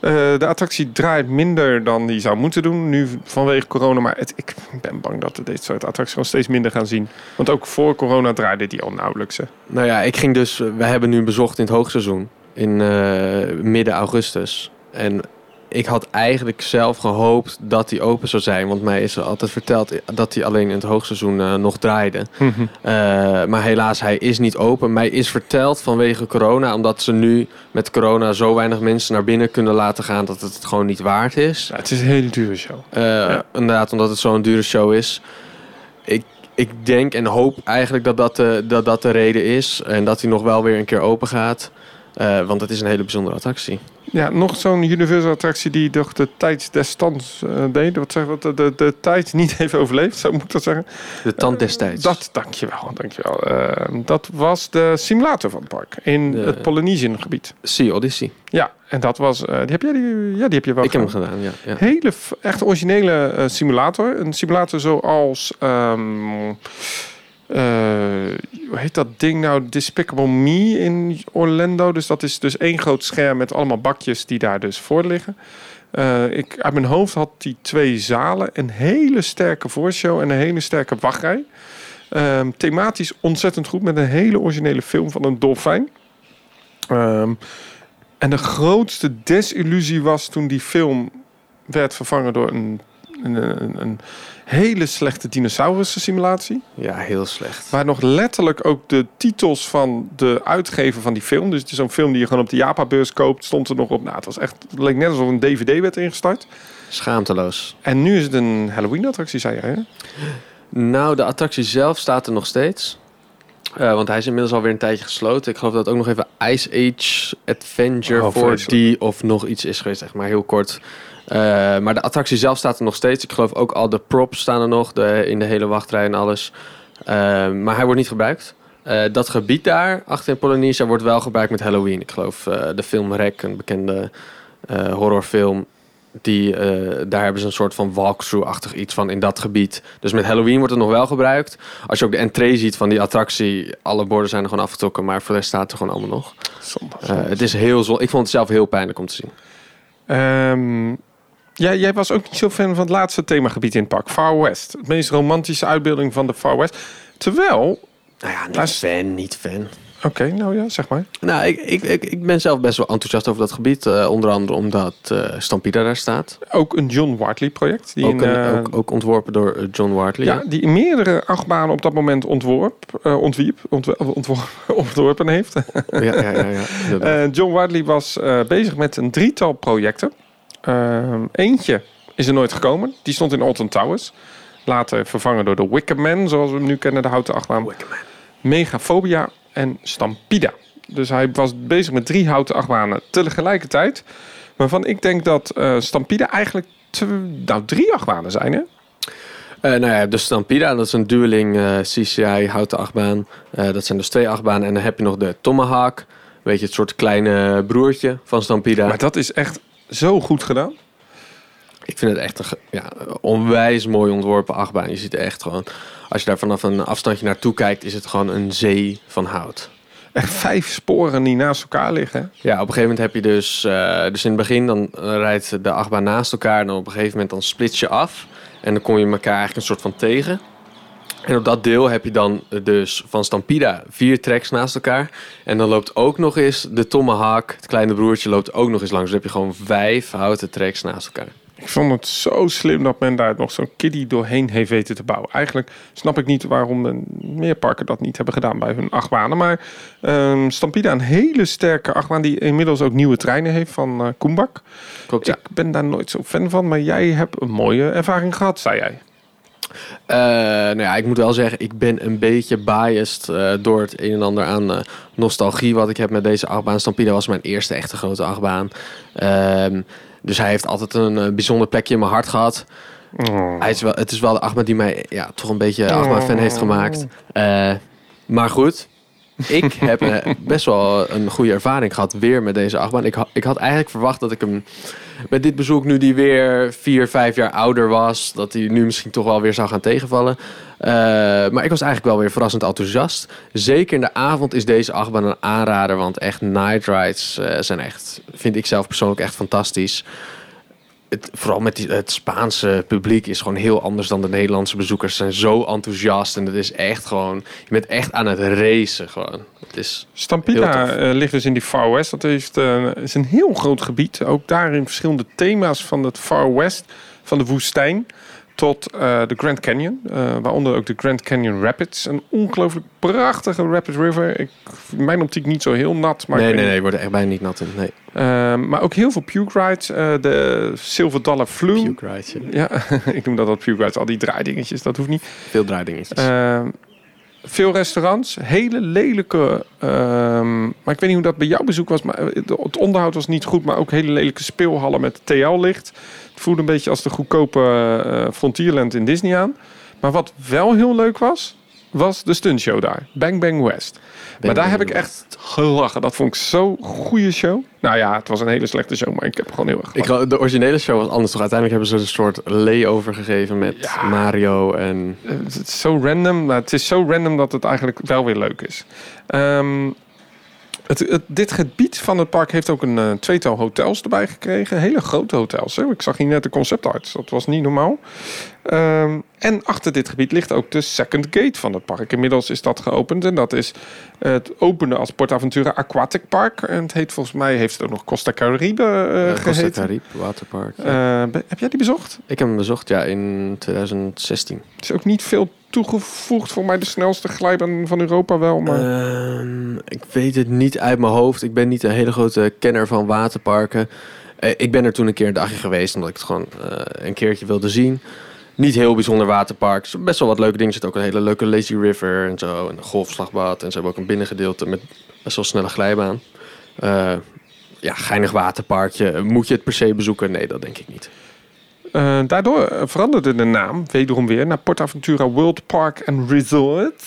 Eh, de attractie draait minder dan die zou moeten doen. Nu vanwege corona. Maar ik ben bang dat we dit soort attracties gewoon steeds minder gaan zien. Want ook voor corona draaide die al nauwelijks. Nou ja, ik ging dus... We hebben nu bezocht in het hoogseizoen. In eh, midden augustus. En ik had eigenlijk zelf gehoopt dat die open zou zijn. Want mij is er altijd verteld dat hij alleen in het hoogseizoen eh, nog draaide. Eh, maar helaas, hij is niet open. Mij is verteld vanwege corona, omdat ze nu met corona zo weinig mensen naar binnen kunnen laten gaan dat het het gewoon niet waard is. Ja, het is een hele dure show. Eh, Inderdaad, omdat het zo'n dure show is. Ik, ik denk en hoop eigenlijk dat dat, de, dat dat de reden is. En dat hij nog wel weer een keer open gaat. Eh, want het is een hele bijzondere attractie. Ja, nog zo'n Universal attractie die toch de tijd des stands eh, deed. Wat zeg dat? De, de, de tijd niet heeft overleefd, zo moet ik dat zeggen. De tand destijds. Dat, dankjewel, dankjewel. Eh dat was de simulator van het park in De- het Polynesian gebied. Sea Odyssey. Ja, en dat was. eh, die heb jij die? Ja, die heb je wel. Ik heb hem gedaan. gedaan, ja. ja. Hele echt originele eh, simulator. Een simulator zoals. ehm, eh, hoe heet dat ding nou? Despicable Me in Orlando. Dus dat is dus één groot scherm met allemaal bakjes die daar dus voor liggen. Eh, ik, uit mijn hoofd had die twee zalen. Een hele sterke voorshow en een hele sterke wachtrij. Ehm, thematisch ontzettend goed met een hele originele film van een dolfijn. Ehm, en de grootste desillusie was toen die film werd vervangen door een, een, een, een hele slechte dinosaurus simulatie. Ja, heel slecht. Waar nog letterlijk ook de titels van de uitgever van die film. Dus het is zo'n film die je gewoon op de Japa-beurs koopt. Stond er nog op. Nou, het was echt. Het leek net alsof een DVD werd ingestart. Schaamteloos. En nu is het een Halloween-attractie, zei jij. Hè? Nou, de attractie zelf staat er nog steeds. Eh, want hij is inmiddels alweer een tijdje gesloten. Ik geloof dat ook nog even Ice Age Adventure Oh, voor vreselijk. die of nog iets is geweest. Echt maar heel kort. Eh, maar de attractie zelf staat er nog steeds. Ik geloof ook al de props staan er nog de, in de hele wachtrij en alles. Eh, maar hij wordt niet gebruikt. Dat gebied daar, achter in Polynesia, wordt wel gebruikt met Halloween. Ik geloof de film Rec, een bekende horrorfilm. Die, eh, daar hebben ze een soort van walkthrough-achtig iets van in dat gebied. Dus met Halloween wordt het nog wel gebruikt. Als je ook de entree ziet van die attractie, alle borden zijn er gewoon afgetrokken, maar voor de rest staat er gewoon allemaal nog. Zonde. Eh, het is heel zo. Ik vond het zelf heel pijnlijk om te zien. Ehm, ja, jij was ook niet zo fan van het laatste themagebied in het park. Far West. Het meest romantische uitbeelding van de Far West. Terwijl... Nou ja, niet fan, niet fan. Oké, nou ja, zeg maar. Nou, ik, ik, ik, ik ben zelf best wel enthousiast over dat gebied. eh, onder andere omdat eh Stampida daar staat. Ook een John Wartley project. Die, Ook, in, een- eh, ook, ook ontworpen door John Wartley. ja, die meerdere achtbanen op dat moment ontworp, ontwierp, ontworpen heeft. ja, ja, ja. ja, John Wartley was bezig met een drietal projecten. Eentje is er nooit gekomen. Die stond in Alton Towers. Later vervangen door de Wicker Man, zoals we hem nu kennen, de houten achtbaan. Megaphobia en Stampida. Dus hij was bezig met drie houten achtbanen tegelijkertijd. Waarvan ik denk dat eh Stampida eigenlijk nou, drie achtbanen zijn, hè? Eh, nou ja, de Stampida, dat is een dueling eh, CCI houten achtbaan. Dat zijn dus twee achtbanen. En dan heb je nog de Tomahawk. Weet je, het soort kleine broertje van Stampida. Maar dat is echt zo goed gedaan. Ik vind het echt een ja, onwijs mooi ontworpen achtbaan. Je ziet echt gewoon, als je daar vanaf een afstandje naartoe kijkt, is het gewoon een zee van hout. Echt vijf sporen die naast elkaar liggen. Ja, op een gegeven moment heb je dus, eh, dus in het begin dan eh, rijdt de achtbaan naast elkaar. En dan op een gegeven moment dan splits je af. En dan kom je elkaar eigenlijk een soort van tegen. En op dat deel heb je dan dus van Stampida vier tracks naast elkaar. En dan loopt ook nog eens de Tomahawk, het kleine broertje, loopt ook nog eens langs. Dus dan heb je gewoon vijf houten tracks naast elkaar. Ik vond het zo slim dat men daar nog zo'n kiddie doorheen heeft weten te bouwen. Eigenlijk snap ik niet waarom de meer parken dat niet hebben gedaan bij hun achtbanen. Maar ehm Stampida, een hele sterke achtbaan die inmiddels ook nieuwe treinen heeft van eh Koenbak. Klopt, ja. Ik ben daar nooit zo fan van, maar jij hebt een mooie ervaring gehad, zei jij. Eh, nou ja, ik moet wel zeggen, ik ben een beetje biased eh, door het een en ander aan nostalgie wat ik heb met deze achtbaan. Stampida was mijn eerste echte grote achtbaan. Ehm, dus hij heeft altijd een eh, bijzonder plekje in mijn hart gehad. Oh. Hij is wel, het is wel de achtbaan die mij ja, toch een beetje achtbaan-fan heeft gemaakt. Eh, maar goed, ik heb eh, best wel een goede ervaring gehad weer met deze achtbaan. Ik, ik had eigenlijk verwacht dat ik hem met dit bezoek, nu die weer vier, vijf jaar ouder was, dat hij nu misschien toch wel weer zou gaan tegenvallen. Eh, maar ik was eigenlijk wel weer verrassend enthousiast. Zeker in de avond is deze achtbaan een aanrader, want echt night rides eh, zijn echt, vind ik zelf persoonlijk echt fantastisch. Het, vooral met die, het Spaanse publiek is gewoon heel anders dan de Nederlandse bezoekers. Ze zijn zo enthousiast en het is echt gewoon, je bent echt aan het racen gewoon. Het is tof. eh, ligt dus in die Far West. Dat heeft, eh, is een heel groot gebied. Ook daarin verschillende thema's van het Far West, van de woestijn tot eh, de Grand Canyon. eh, waaronder ook de Grand Canyon Rapids. Een ongelooflijk prachtige rapid river. Ik, mijn optiek niet zo heel nat. Maar nee, nee, nee, wordt er echt bijna niet nat in. Nee, Eh, maar ook heel veel puke rides. eh, de Silver Dollar Flume. puke rides, ja. Ja, ik noem dat wat puke rides. Al die draaidingetjes, dat hoeft niet. veel draaidingetjes. Veel restaurants, hele lelijke. ehm, maar ik weet niet hoe dat bij jouw bezoek was. Maar eh, het onderhoud was niet goed. Maar ook hele lelijke speelhallen met TL-licht. Het voelde een beetje als de goedkope eh, Frontierland in Disney aan. Maar wat wel heel leuk was, was de stuntshow daar. Bang Bang West. Maar daar heb ik echt gelachen. Dat vond ik zo'n goede show. Nou ja, het was een hele slechte show, maar ik heb gewoon heel erg Ik, gelachen. wou- de originele show was anders toch? Uiteindelijk hebben ze een soort layover gegeven met Ja. Mario en... Eh, Het is zo random, maar het is zo random dat het eigenlijk wel weer leuk is. Ehm, het, het- dit gebied van het park heeft ook een eh, tweetal hotels erbij gekregen. Hele grote hotels. Hè? Ik zag hier net de concept arts. Dat was niet normaal. Ehm, en achter dit gebied ligt ook de second gate van het park. Inmiddels is dat geopend. En dat is het openen als PortAventura Aquatic Park. En het heet volgens mij heeft het ook nog Costa Caribe eh eh, Costa. Caribe Waterpark. Eh, be- heb jij die bezocht? ik heb hem bezocht, ja, in 2016. Er is ook niet veel toegevoegd. Voor mij de snelste glijbaan van Europa wel. Maar... Ehm, ik weet het niet uit mijn hoofd. Ik ben niet een hele grote kenner van waterparken. Eh, ik ben er toen een keer een dagje geweest, omdat ik het gewoon eh, een keertje wilde zien. Niet heel bijzonder waterpark. Er Best wel wat leuke dingen. Er zit ook een hele leuke lazy river en zo. En een golfslagbad. En ze hebben ook een binnengedeelte met best wel snelle glijbaan. Eh, ja, geinig waterparkje. Moet je het per se bezoeken? Nee, dat denk ik niet. Eh, daardoor veranderde de naam wederom weer naar PortAventura World Park and Resort.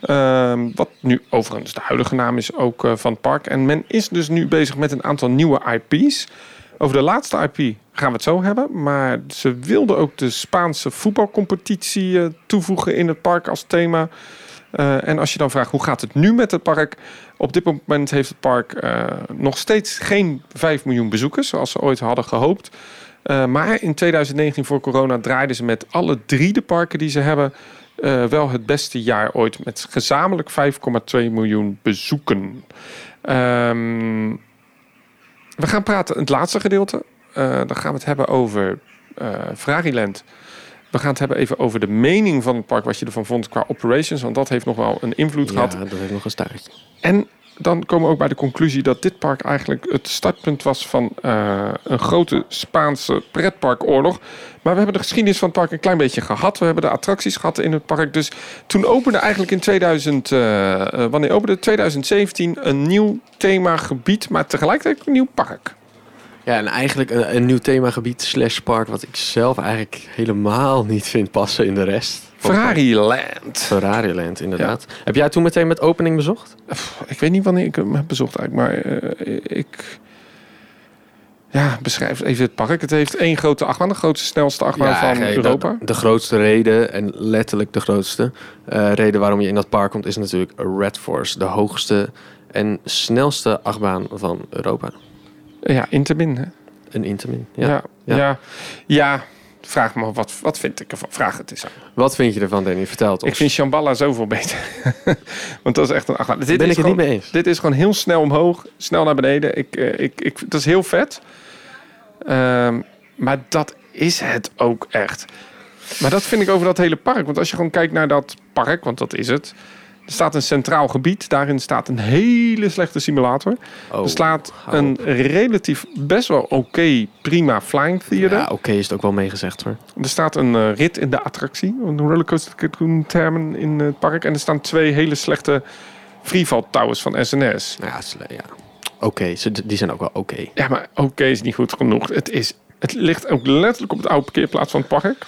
Ehm, wat nu overigens de huidige naam is ook eh, van het park. En men is dus nu bezig met een aantal nieuwe IP's. Over de laatste IP gaan we het zo hebben. Maar ze wilden ook de Spaanse voetbalcompetitie eh, toevoegen in het park als thema. Eh, en als je dan vraagt hoe gaat het nu met het park? Op dit moment heeft het park eh, nog steeds geen 5 miljoen bezoekers, zoals ze ooit hadden gehoopt. Eh, maar in 2019 voor corona draaiden ze met alle drie de parken die ze hebben wel het beste jaar ooit. Met gezamenlijk 5,2 miljoen bezoeken. Ehm, we gaan praten, het laatste gedeelte. eh, dan gaan we het hebben over Ferrariland. We gaan het hebben even over de mening van het park, wat je ervan vond qua operations. Want dat heeft nog wel een invloed Ja, gehad. dat heeft nog een staartje. En dan komen we ook bij de conclusie dat dit park eigenlijk het startpunt was van eh, een grote Spaanse pretparkoorlog. Maar we hebben de geschiedenis van het park een klein beetje gehad. We hebben de attracties gehad in het park. Dus toen opende eigenlijk in 2000, uh, wanneer opende 2017 een nieuw themagebied, maar tegelijkertijd een nieuw park. Ja, en eigenlijk een, een nieuw themagebied slash park... wat ik zelf eigenlijk helemaal niet vind passen in de rest. Ferrari Land. Ferrari Land, inderdaad. Heb jij toen meteen met opening bezocht? Ik weet niet wanneer ik hem heb bezocht eigenlijk, maar uh, ik... Ja, beschrijf even het park. Het heeft één grote achtbaan, de grootste, snelste achtbaan Ja, van nee, Europa. De, de grootste reden, en letterlijk de grootste eh, reden waarom je in dat park komt... is natuurlijk Red Force, de hoogste en snelste achtbaan van Europa. Ja, Intermin. Hè? Een. Ja. Ja. Ja. Ja. Ja. Vraag me wat, wat vind ik ervan. Vraag het eens aan. Wat vind je ervan, Danny? Vertel het ons. Ik vind Shambhala zoveel beter. Want dat is echt een achtbaan. Dit ben is ik het gewoon, niet mee eens. Dit is gewoon heel snel omhoog, snel naar beneden. Ik, eh, ik, ik, dat is heel vet. Ehm, maar dat is het ook echt. Maar dat vind ik over dat hele park. Want als je gewoon kijkt naar dat park, want dat is het. Er staat een centraal gebied. Daarin staat een hele slechte simulator. Oh, er staat een relatief best wel oké, prima flying theater. Ja, oké is het ook wel meegezegd hoor. Er staat een eh, rit in de attractie, een rollercoaster tycoon termen in het park. En er staan twee hele slechte freefall towers van SNS. Ja, ja. oké. ze- die zijn ook wel oké. Ja, maar oké is niet goed genoeg. Het, is, het ligt ook letterlijk op het oude parkeerplaats van het park.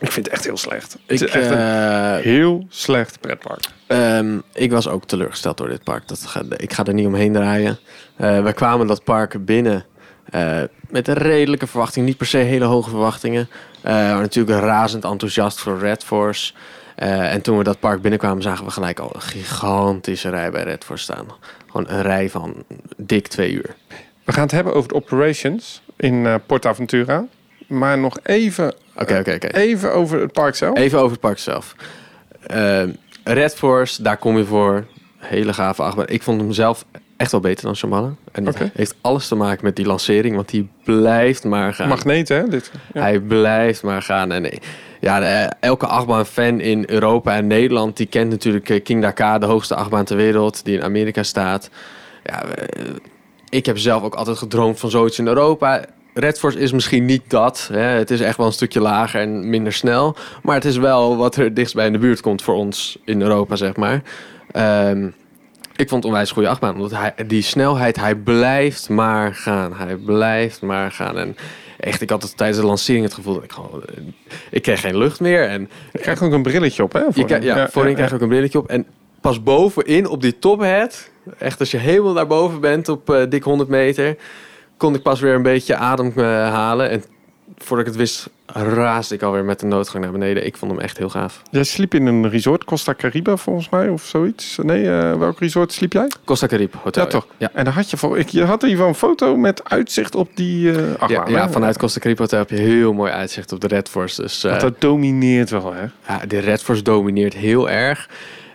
Ik vind het echt heel slecht. Het Ik, is echt een eh, heel slecht pretpark. Ehm, ik was ook teleurgesteld door dit park. Dat ga, ik ga er niet omheen draaien. Eh we kwamen dat park binnen eh, met een redelijke verwachting. Niet per se hele hoge verwachtingen. Eh, maar natuurlijk razend enthousiast voor Red Force. Eh, en toen we dat park binnenkwamen zagen we gelijk al een gigantische rij bij Red Force staan. Gewoon een rij van dik twee uur. We gaan het hebben over de operations in eh PortAventura. Maar nog even, Oké, oké, oké. even over het park zelf. Even over het park zelf. Ehm, Red Force, daar kom je voor. Hele gave achtbaan. Ik vond hem zelf echt wel beter dan Shambhala. En dat heeft alles te maken met die lancering, want die blijft maar gaan. Magneten, hè? Dit. Ja. Hij blijft maar gaan. En eh, ja, de- elke achtbaan-fan in Europa en Nederland... die kent natuurlijk eh, King Dakar, de hoogste achtbaan ter wereld... die in Amerika staat. Ja, eh, ik heb zelf ook altijd gedroomd van zoiets in Europa. Red Force is misschien niet dat. Hè. Het is echt wel een stukje lager en minder snel. Maar het is wel wat er dichtst bij in de buurt komt voor ons in Europa, zeg maar. Ehm, ik vond het onwijs goede achtbaan. Omdat hij, die snelheid, hij blijft maar gaan. Hij blijft maar gaan. En echt, ik had het tijdens de lancering het gevoel dat ik gewoon... eh, Ik kreeg geen lucht meer. En Je krijgt ook een brilletje op, hè? je voor- krijgt- ja, voorin krijg je ook een brilletje op. En pas bovenin op die tophead, echt als je helemaal naar boven bent op eh, dik 100 meter, kon ik pas weer een beetje adem eh, halen. En voordat ik het wist, raasde ik alweer met de noodgang naar beneden. Ik vond hem echt heel gaaf. Jij sliep in een resort, Costa Caribe volgens mij, of zoiets. Nee, eh, welk resort sliep jij? Costa Carib Hotel. Ja, toch? Ja. En dan had je, voor, ik, je had ieder geval een foto met uitzicht op die eh Ja, ja, vanuit Costa Carib Hotel heb je heel mooi uitzicht op de Red Force. Dus dat domineert wel, hè? ja, de Red Force domineert heel erg.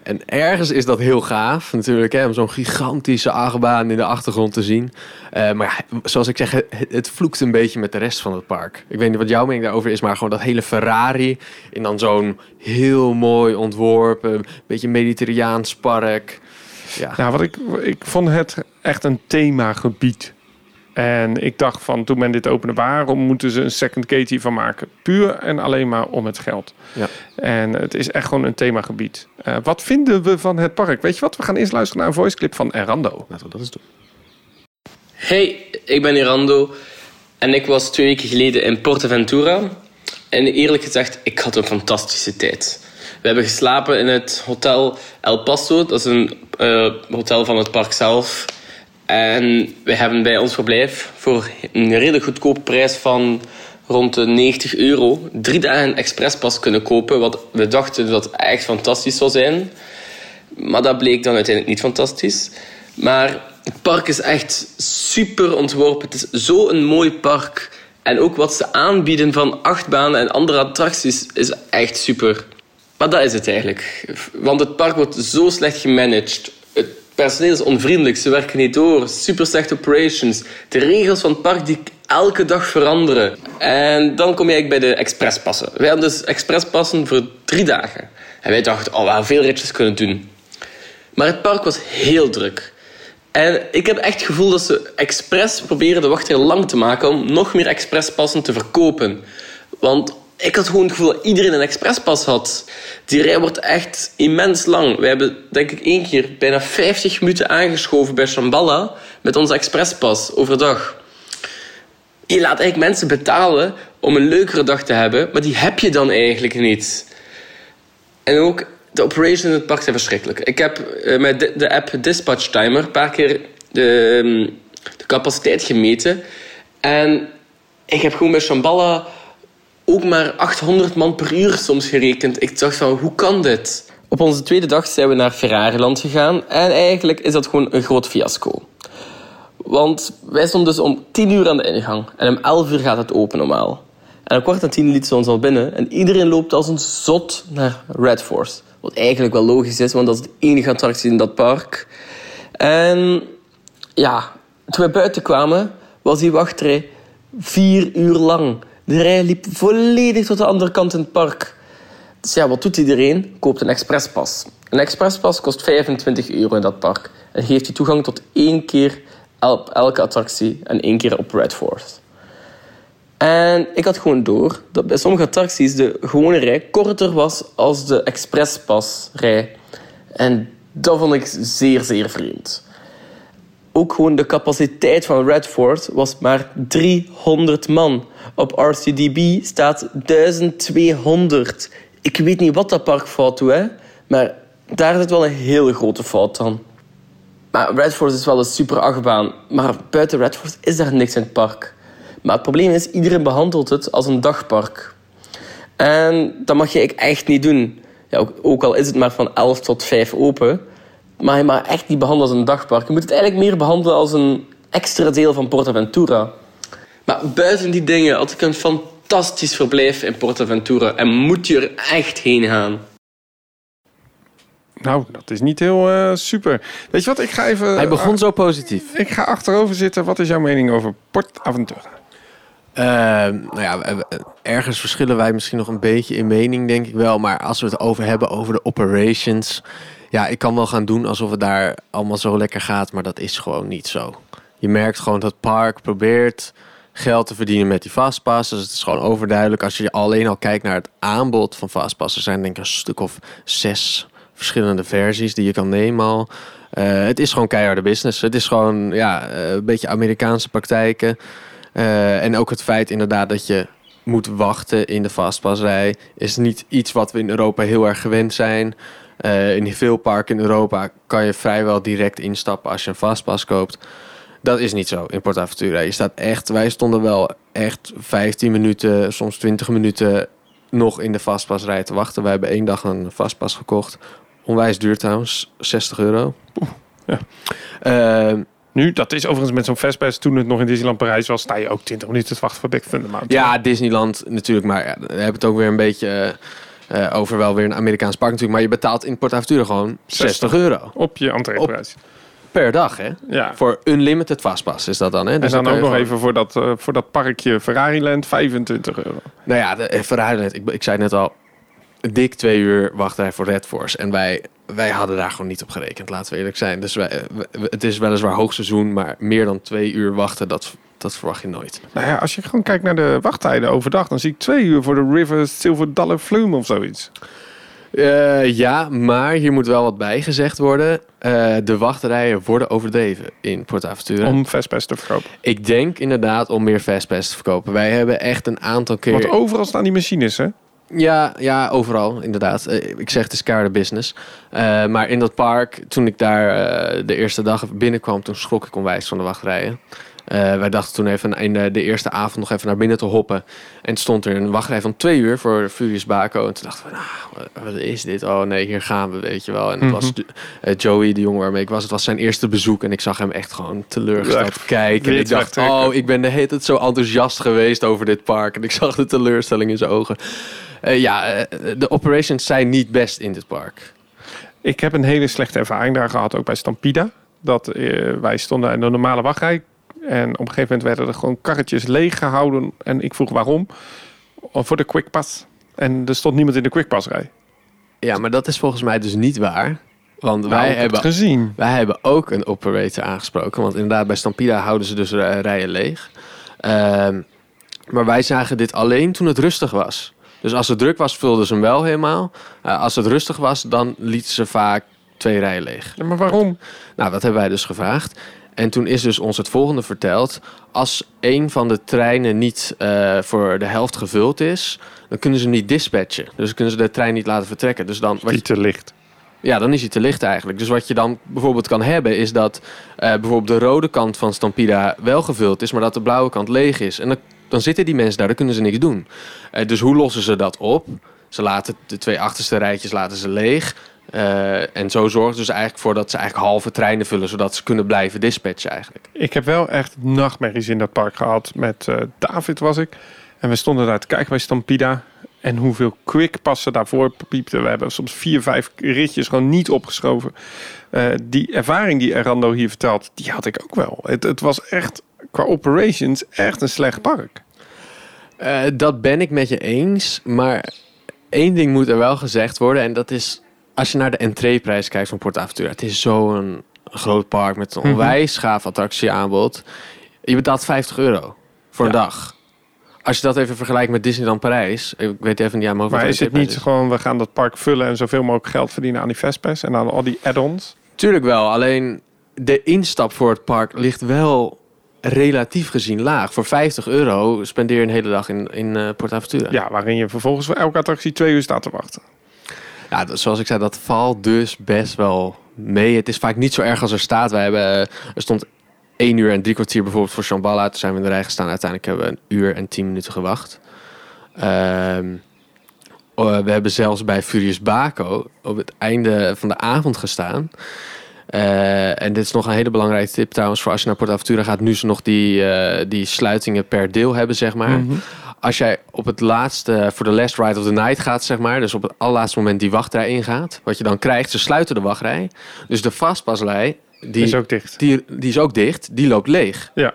En ergens is dat heel gaaf natuurlijk, hè, om zo'n gigantische achtbaan in de achtergrond te zien. Eh, maar ja, zoals ik zeg, het, het vloekt een beetje met de rest van het park. Ik weet niet wat jouw mening daarover is, maar gewoon dat hele Ferrari in dan zo'n heel mooi ontworpen, beetje mediterraans park. Ja, Nou, wat ik, ik vond het echt een themagebied. En ik dacht van, toen men dit opende, waarom moeten ze een second gate hiervan maken? Puur en alleen maar om het geld. Ja. En het is echt gewoon een themagebied. Eh, wat vinden we van het park? Weet je wat? We gaan eerst luisteren naar een voice clip van Erando. laten we dat eens doen. Hey, ik ben Irando en ik was twee weken geleden in Portaventura. En eerlijk gezegd, ik had een fantastische tijd. We hebben geslapen in het hotel El Paso, dat is een eh, hotel van het park zelf. En we hebben bij ons verblijf voor een redelijk goedkope prijs van rond de 90 euro drie dagen expresspas kunnen kopen. Wat we dachten dat echt fantastisch zou zijn. Maar dat bleek dan uiteindelijk niet fantastisch. Maar het park is echt super ontworpen. Het is zo'n mooi park. En ook wat ze aanbieden van achtbanen en andere attracties is echt super. Maar dat is het eigenlijk. Want het park wordt zo slecht gemanaged. Het personeel is onvriendelijk, ze werken niet door. Super slechte operations. De regels van het park die elke dag veranderen. En dan kom je eigenlijk bij de expresspassen. Wij hadden dus expresspassen voor drie dagen. En wij dachten, oh, we gaan veel ritjes kunnen doen. Maar het park was heel druk. En ik heb echt het gevoel dat ze expres proberen de wachtrij lang te maken om nog meer expresspassen te verkopen. Want ik had gewoon het gevoel dat iedereen een expresspas had. Die rij wordt echt immens lang. We hebben denk ik één keer bijna 50 minuten aangeschoven bij Shambhala met onze expresspas overdag. Je laat eigenlijk mensen betalen om een leukere dag te hebben, maar die heb je dan eigenlijk niet. En ook de operations in het park zijn verschrikkelijk. Ik heb uh, met de, de, app Dispatch Timer een paar keer de, ehm, de capaciteit gemeten. En ik heb gewoon bij Shambhala ook maar 800 man per uur soms gerekend. Ik dacht van, hoe kan dit? Op onze tweede dag zijn we naar Ferrariland gegaan. En eigenlijk is dat gewoon een groot fiasco. Want wij stonden dus om 10 uur aan de ingang. En om 11 uur gaat het open normaal. En om kwart na tien liet ze ons al binnen. En iedereen loopt als een zot naar Red Force. Wat eigenlijk wel logisch is, want dat is de enige attractie in dat park. En ja, toen we buiten kwamen, was die wachtrij vier uur lang. De rij liep volledig tot de andere kant in het park. Dus ja, wat doet iedereen? Koopt een expresspas. Een expresspas kost 25 euro in dat park. En geeft je toegang tot één keer op elke attractie en één keer op Red Force. En ik had gewoon door dat bij sommige attracties de gewone rij korter was als de expresspasrij. En dat vond ik zeer, zeer vreemd. Ook gewoon de capaciteit van Redford was maar 300 man. Op RCDB staat 1200. Ik weet niet wat dat park fout doet, hè? maar daar zit wel een hele grote fout aan. Maar Redford is wel een super achtbaan, maar buiten Redford is daar niks in het park. Maar het probleem is, iedereen behandelt het als een dagpark. En dat mag je echt niet doen. Ja, ook, al is het maar van 11 tot 5 open. Maar je echt niet behandelen als een dagpark. Je moet het eigenlijk meer behandelen als een extra deel van PortAventura. Maar buiten die dingen had ik een fantastisch verblijf in PortAventura. En moet je er echt heen gaan. Nou, dat is niet heel uh, super. Weet je wat, ik ga even... Hij begon zo positief. Ik ga achterover zitten. Wat is jouw mening over PortAventura? Uh, nou ja, ergens verschillen wij misschien nog een beetje in mening, denk ik wel. Maar als we het over hebben, over de operations. Ja, ik kan wel gaan doen alsof het daar allemaal zo lekker gaat. Maar dat is gewoon niet zo. Je merkt gewoon dat park probeert geld te verdienen met die fastpass. Dus het is gewoon overduidelijk. Als je alleen al kijkt naar het aanbod van fastpass. Er zijn denk ik een stuk of zes verschillende versies die je kan nemen al. Uh, het is gewoon keiharde business. Het is gewoon ja, een beetje Amerikaanse praktijken. Uh, en ook het feit inderdaad dat je moet wachten in de vastpasrij is niet iets wat we in Europa heel erg gewend zijn. Uh, in veel parken in Europa kan je vrijwel direct instappen als je een vastpas koopt. Dat is niet zo in PortAventura. Je staat echt, wij stonden wel echt 15 minuten, soms 20 minuten nog in de vastpasrij te wachten. Wij hebben één dag een vastpas gekocht. Onwijs duur trouwens, 60 euro. ja. Uh, nu, dat is overigens met zo'n Fastpass, toen het nog in Disneyland Parijs was, sta je ook 20 minuten te wachten voor Big Thunder Mountain. Ja, Disneyland natuurlijk, maar ja, we hebben het ook weer een beetje uh, over wel weer een Amerikaans park natuurlijk. Maar je betaalt in Port Aventura gewoon 60, euro. Op je entreeprijs. Per dag, hè? Ja. Voor unlimited fastpass is dat dan, hè? Dus en dan, ook nog even voor dat, uh, voor dat parkje Ferrari Land 25 euro. Nou ja, de, Ferrari Land, ik, ik zei net al, dik twee uur wachtrij voor Red Force. En wij, wij hadden daar gewoon niet op gerekend, laten we eerlijk zijn. Dus wij, het is weliswaar hoogseizoen, maar meer dan twee uur wachten, dat, dat verwacht je nooit. Nou ja, als je gewoon kijkt naar de wachttijden overdag, dan zie ik twee uur voor de River Silver Dollar Flume of zoiets. Uh, ja, maar hier moet wel wat bij gezegd worden. Uh, de wachtrijen worden overdreven in Port Aventura. Om Fastpass te verkopen? Ik denk inderdaad om meer Fastpass te verkopen. Wij hebben echt een aantal keer... Want overal staan die machines, hè? Ja, ja, overal inderdaad. Eh, ik zeg het is keiharde business. Uh, maar in dat park, toen ik daar de eerste dag binnenkwam, toen schrok ik onwijs van de wachtrijen. Wij dachten toen even in de, de, eerste avond nog even naar binnen te hoppen. En stond er een wachtrij van twee uur voor Furious Baco. En toen dachten we, nou, wat is dit? Oh nee, hier gaan we, weet je wel. En het was Joey, de jongen waarmee ik was. Het was zijn eerste bezoek en ik zag hem echt gewoon teleurgesteld ja, kijken. En ik dacht, oh, ik ben de hele tijd zo enthousiast geweest over dit park. En ik zag de teleurstelling in zijn ogen. Uh, ja, de operations zijn niet best in dit park. Ik heb een hele slechte ervaring daar gehad, ook bij Stampida. Dat uh, wij stonden in de normale wachtrij. En op een gegeven moment werden er gewoon karretjes leeg gehouden. En ik vroeg waarom. Voor de quickpass. En er stond niemand in de quickpassrij. Ja, maar dat is volgens mij dus niet waar. Want Nou, wij, hebben, gezien. wij hebben ook een operator aangesproken. Want inderdaad, bij Stampida houden ze dus rijen leeg. Ehm, maar wij zagen dit alleen toen het rustig was. Dus als het druk was, vulden ze hem wel helemaal. Eh, als het rustig was, dan lieten ze vaak twee rijen leeg. Ja, maar waarom? Nou, dat hebben wij dus gevraagd. En toen is dus ons het volgende verteld. Als een van de treinen niet eh, voor de helft gevuld is, dan kunnen ze hem niet dispatchen. Dus kunnen ze de trein niet laten vertrekken. Dus dan, wat je- Niet te licht. ja, dan is hij te licht eigenlijk. Dus wat je dan bijvoorbeeld kan hebben, is dat eh, bijvoorbeeld de rode kant van Stampida wel gevuld is, maar dat de blauwe kant leeg is. En dan, dan zitten die mensen daar, dan kunnen ze niks doen. Eh, dus hoe lossen ze dat op? Ze laten de twee achterste rijtjes laten ze leeg. Eh, en zo zorgen ze dus eigenlijk voor dat ze eigenlijk halve treinen vullen, zodat ze kunnen blijven dispatchen eigenlijk. Ik heb wel echt nachtmerries in dat park gehad. Met eh, David was ik. En we stonden daar te kijken bij Stampida. En hoeveel quickpassen daarvoor piepten. We hebben soms vier, vijf ritjes gewoon niet opgeschoven. Eh, die ervaring die Erando hier vertelt, die had ik ook wel. Het, het was echt qua operations echt een slecht park. Dat ben ik met je eens. Maar één ding moet er wel gezegd worden. En dat is, als je naar de entreeprijs kijkt van PortAventura. Het is zo'n groot park met een Mhm. onwijs gaaf attractieaanbod. Je betaalt 50 euro voor een Ja. dag. Als je dat even vergelijkt met Disneyland Parijs. Ik weet even niet aan mijn hoofd Maar wat is de het niet entreeprijs gewoon, we gaan dat park vullen en zoveel mogelijk geld verdienen aan die Vespers en aan al die add-ons? Tuurlijk wel, alleen de instap voor het park ligt wel relatief gezien laag. Voor 50 euro spendeer je een hele dag in, in eh PortAventura. Ja, waarin je vervolgens voor elke attractie twee uur staat te wachten. Ja, zoals ik zei, dat valt dus best wel mee. Het is vaak niet zo erg als er staat. Wij hebben, eh, er stond 1 uur en drie kwartier bijvoorbeeld voor Shambhala. Toen zijn we in de rij gestaan. Uiteindelijk hebben we een uur en 10 minuten gewacht. Ehm, oh, we hebben zelfs bij Furious Baco op het einde van de avond gestaan. Eh, en dit is nog een hele belangrijke tip trouwens voor als je naar PortAventura gaat. Nu ze nog die, eh, die sluitingen per deel hebben, zeg maar. Mhm. Als jij op het laatste, voor de last ride of the night gaat, zeg maar. Dus op het allerlaatste moment die wachtrij ingaat. Wat je dan krijgt, ze sluiten de wachtrij. Dus de vastpaslei, die, is ook dicht. die, die is ook dicht. Die loopt leeg. Ja.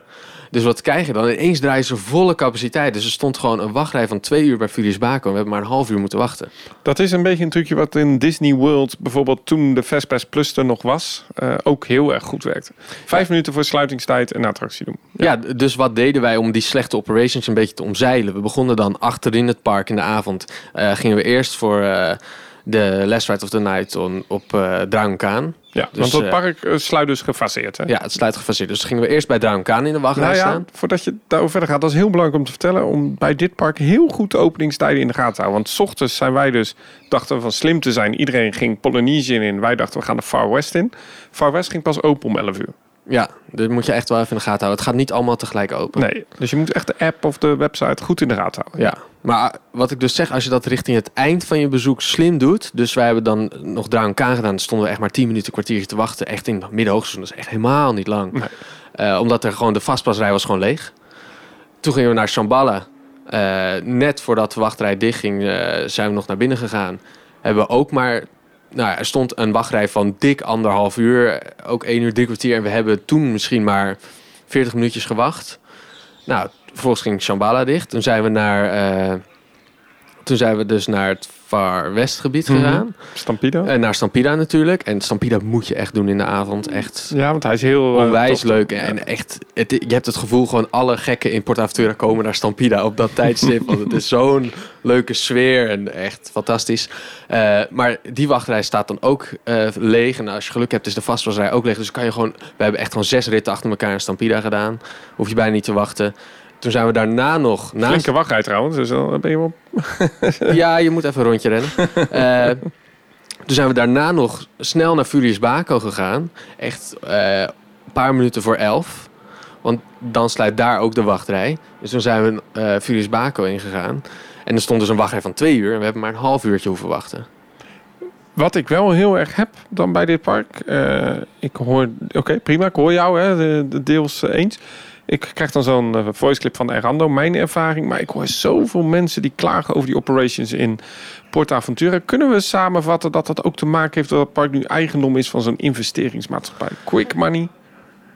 Dus wat krijg je dan? Ineens draaien ze volle capaciteit. Dus er stond gewoon een wachtrij van twee uur bij Furious Baco. En we hebben maar een half uur moeten wachten. Dat is een beetje een trucje wat in Disney World bijvoorbeeld toen de Fastpass Plus er nog was, eh, ook heel erg goed werkte. Vijf minuten voor sluitingstijd een attractie doen. Ja. dus wat deden wij om die slechte operations een beetje te omzeilen? We begonnen dan achterin het park in de avond. Eh, gingen we eerst voor eh, de Last Ride of the Night on, op Dragonkaan. Ja, Dus, want het eh, park eh, sluit dus gefaseerd. Hè? Ja, het sluit gefaseerd. Dus gingen we eerst bij Dragonkaan in de wachtrij Nou ja, staan. voordat je daarover verder gaat, dat is heel belangrijk om te vertellen. Om bij dit park heel goed de openingstijden in de gaten te houden. Want s ochtends zijn wij dus, dachten we van slim te zijn. Iedereen ging Polynesian in. Wij dachten we gaan de Far West in. Far West ging pas open om 11 uur. Ja, dat moet je echt wel even in de gaten houden. Het gaat niet allemaal tegelijk open. Nee, dus je moet echt de app of de website goed in de gaten houden. Ja, maar wat ik dus zeg, als je dat richting het eind van je bezoek slim doet. Dus wij hebben dan nog Dragonkaan gedaan. Dan stonden we echt maar 10 minuten, kwartiertje te wachten. Echt in middenhoogseizoen. Dat is echt helemaal niet lang. Nee. Eh, omdat er gewoon de vastpasrij was gewoon leeg. Toen gingen we naar Shambhala. Eh, net voordat de wachtrij dichtging, eh zijn we nog naar binnen gegaan. Hebben we ook maar... Nou, er stond een wachtrij van dik anderhalf uur. Ook één uur, drie kwartier. En we hebben toen misschien maar 40 minuutjes gewacht. Nou, vervolgens ging Shambhala dicht. Toen zijn we naar... eh, toen zijn we dus naar het Far West gebied Mhm. gegaan. Stampido. En naar Stampida natuurlijk. En Stampida moet je echt doen in de avond. Echt ja, want hij is heel... eh, onwijs leuk. En echt, het, je hebt het gevoel gewoon alle gekken in PortAventura komen naar Stampida op dat tijdstip. want het is zo'n leuke sfeer en echt fantastisch. Eh, maar die wachtrij staat dan ook eh, leeg. En als je geluk hebt is de vastwasrij ook leeg. Dus kan je gewoon... We hebben echt gewoon zes ritten achter elkaar in Stampida gedaan. Hoef je bijna niet te wachten. Toen zijn we daarna nog... Naast Flinke wachtrij trouwens, dus dan ben je wel... ja, je moet even een rondje rennen. Eh, toen zijn we daarna nog snel naar Furious Baco gegaan. Echt eh, een paar minuten voor elf. Want dan sluit daar ook de wachtrij. Dus toen zijn we eh Furious Baco ingegaan. En er stond dus een wachtrij van twee uur. En we hebben maar een half uurtje hoeven wachten. Wat ik wel heel erg heb dan bij dit park. ik hoor, oké, prima, ik hoor jou, hè, de, de deels eens. Ik krijg dan zo'n eh, voice clip van Erando, mijn ervaring. Maar ik hoor zoveel mensen die klagen over die operations in PortAventura. Kunnen we samenvatten dat dat ook te maken heeft dat het park nu eigendom is van zo'n investeringsmaatschappij? Quick money.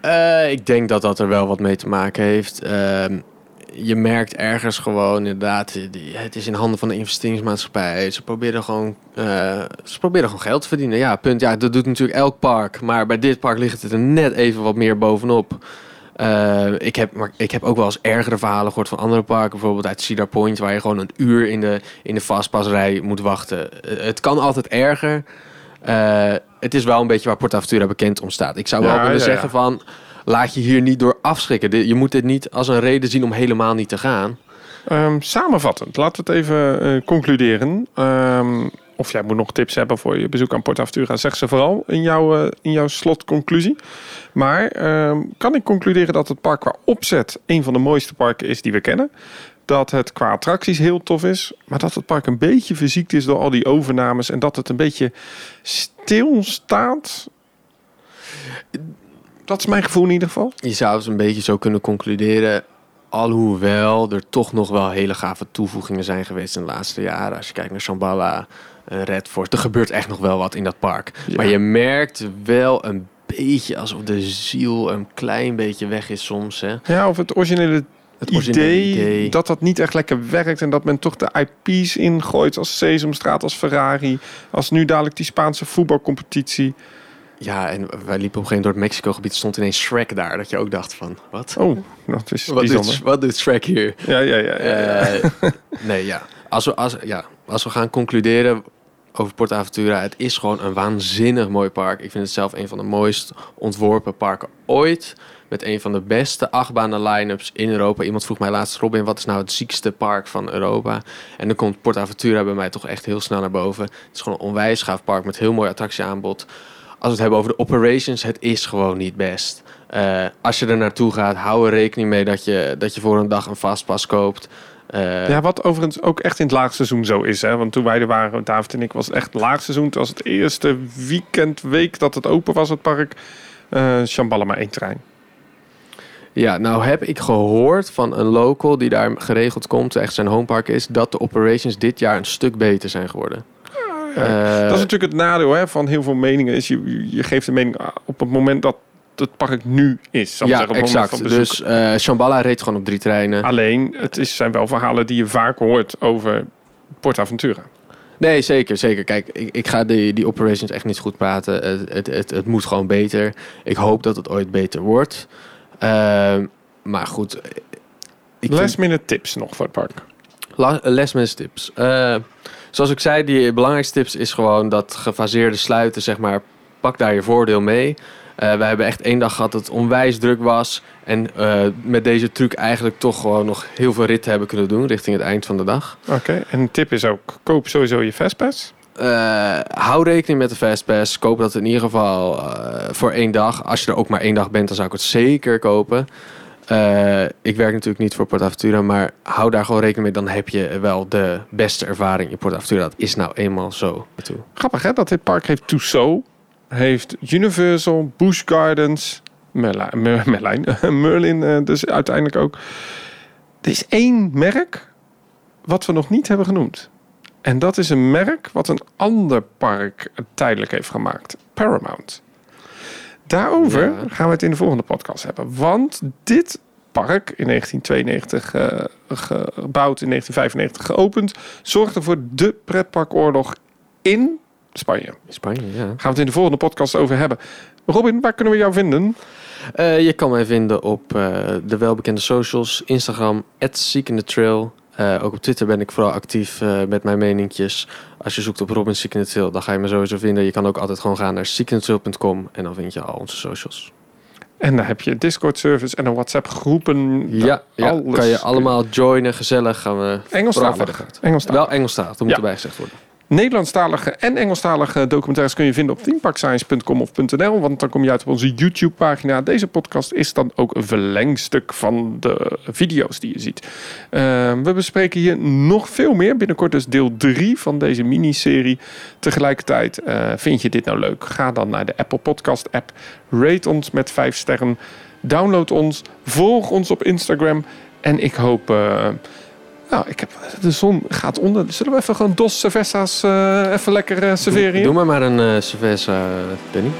Eh, ik denk dat dat er wel wat mee te maken heeft. Ehm, je merkt ergens gewoon inderdaad, eh, het is in handen van de investeringsmaatschappij. Ze proberen gewoon, ze proberen gewoon geld te verdienen. Ja, punt. Ja, dat doet natuurlijk elk park. Maar bij dit park ligt het er net even wat meer bovenop. Eh, ik, heb, maar ik heb ook wel eens ergere verhalen gehoord van andere parken. Bijvoorbeeld uit Cedar Point, waar je gewoon een uur in de, in de fastpassrij moet wachten. Eh, het kan altijd erger. Eh, het is wel een beetje waar PortAventura bekend om staat. Ik zou wel Ja, willen ja, zeggen ja. van... Laat je hier niet door afschrikken. Je moet dit niet als een reden zien om helemaal niet te gaan. Ehm, samenvattend, laten we het even concluderen. Ehm, of jij moet nog tips hebben voor je bezoek aan PortAventura. Zeg ze vooral in jouw, eh, in jouw slotconclusie. Maar ehm, kan ik concluderen dat het park qua opzet een van de mooiste parken is die we kennen. Dat het qua attracties heel tof is. Maar dat het park een beetje verziekt is door al die overnames. En dat het een beetje stilstaat. Dat is mijn gevoel in ieder geval. Je zou het een beetje zo kunnen concluderen. Alhoewel er toch nog wel hele gave toevoegingen zijn geweest in de laatste jaren. Als je kijkt naar Shambhala, Redford. Er gebeurt echt nog wel wat in dat park. Ja. Maar je merkt wel een beetje alsof de ziel een klein beetje weg is soms. Hè? Ja, of het originele Het idee, dat dat niet echt lekker werkt en dat men toch de IP's ingooit als Sesamstraat, als Ferrari, als nu dadelijk die Spaanse voetbalcompetitie. Ja, en wij liepen op een gegeven door het Mexico-gebied. stond ineens Shrek daar. Dat je ook dacht van, wat? Oh, dat is Wat bijzonder. doet, wat doet Shrek hier? Ja, ja, ja. ja, ja. Eh, nee, ja. Als we, als, ja. als we gaan concluderen over Port Aventura, het is gewoon een waanzinnig mooi park. Ik vind het zelf een van de mooist ontworpen parken ooit. Met een van de beste achtbanen line-ups in Europa. Iemand vroeg mij laatst, Robin, wat is nou het ziekste park van Europa? En dan komt Port Aventura bij mij toch echt heel snel naar boven. Het is gewoon een onwijs gaaf park met heel mooi attractieaanbod. Als we het hebben over de operations, het is gewoon niet best. Eh, als je er naartoe gaat, hou er rekening mee dat je, dat je voor een dag een vastpas koopt. Eh, Ja, wat overigens ook echt in het laagseizoen zo is. Hè? Want toen wij er waren, David en ik, was het echt laagseizoen. Het was het eerste weekend, week dat het open was, het park. eh Shambhala maar één trein. Ja, nou heb ik gehoord van een local die daar geregeld komt, echt zijn homepark is, dat de operations dit jaar een stuk beter zijn geworden. Eh, dat is natuurlijk het nadeel hè, van heel veel meningen. Is je, je geeft een mening op het moment dat het park nu is. ik ja, zeggen, exact. Dus eh Shambhala reed gewoon op drie treinen. Alleen, het is, zijn wel verhalen die je vaak hoort over PortAventura. Nee, zeker, zeker. Kijk, ik, ik ga die, die operations echt niet goed praten. Het, het, het, het moet gewoon beter. Ik hoop dat het ooit beter wordt. Ehm, maar goed. Ik vind- Last minute tips nog voor het park. La- Last tips. Eh, zoals ik zei, die belangrijkste tips is gewoon dat gefaseerde sluiten, zeg maar, pak daar je voordeel mee. Eh we hebben echt één dag gehad dat het onwijs druk was. En eh, met deze truc eigenlijk toch gewoon nog heel veel ritten hebben kunnen doen richting het eind van de dag. Oké, en een tip is ook, koop sowieso je Fastpass. Eh, hou rekening met de Fastpass. Koop dat in ieder geval voor één dag. Als je er ook maar één dag bent, dan zou ik het zeker kopen. Ik werk natuurlijk niet voor PortAventura, maar hou daar gewoon rekening mee. Dan heb je wel de beste ervaring in PortAventura. Dat is nou eenmaal zo. Grappig hè, dat dit park heeft Tussauds, heeft Universal, Busch Gardens, Merlijn, Mer- Merlijn, Merlin eh, dus uiteindelijk ook. Er is één merk wat we nog niet hebben genoemd. En dat is een merk wat een ander park tijdelijk heeft gemaakt. Paramount. Daarover Ja. gaan we het in de volgende podcast hebben. Want dit park in 1992 eh, gebouwd, in 1995 geopend, zorgde voor de pretparkoorlog in Spanje. Spanje, ja. Gaan we het in de volgende podcast over hebben. Robin, waar kunnen we jou vinden? Eh, je kan mij vinden op eh, de welbekende socials. Instagram, @seekinthetrail. Eh ook op Twitter ben ik vooral actief met mijn meninkjes. Als je zoekt op Robin Seek in the Trail, dan ga je me sowieso vinden. Je kan ook altijd gewoon gaan naar seekinthetrail.com en dan vind je al onze socials. En daar heb je Discord-service en een WhatsApp-groepen. Ja, ja alles kan je allemaal joinen. Gezellig gaan we Engelstalig. Engelstalig. Wel Engelstalig, dat moet Ja. erbij gezegd worden. Nederlandstalige en Engelstalige documentaires kun je vinden op themeparkscience.com of .nl. Want dan kom je uit op onze YouTube-pagina. Deze podcast is dan ook een verlengstuk van de video's die je ziet. Uh, we bespreken hier nog veel meer. Binnenkort dus deel 3 van deze miniserie. Tegelijkertijd uh, vind je dit nou leuk? Ga dan naar de Apple Podcast app. Rate ons met 5 sterren. Download ons. Volg ons op Instagram. En ik hoop... Uh, nou, ik heb, de zon gaat onder. Zullen we even gewoon Dos Cervezas uh, even lekker uh, serveren? Doe, doe maar maar een uh, cerveza, Danny.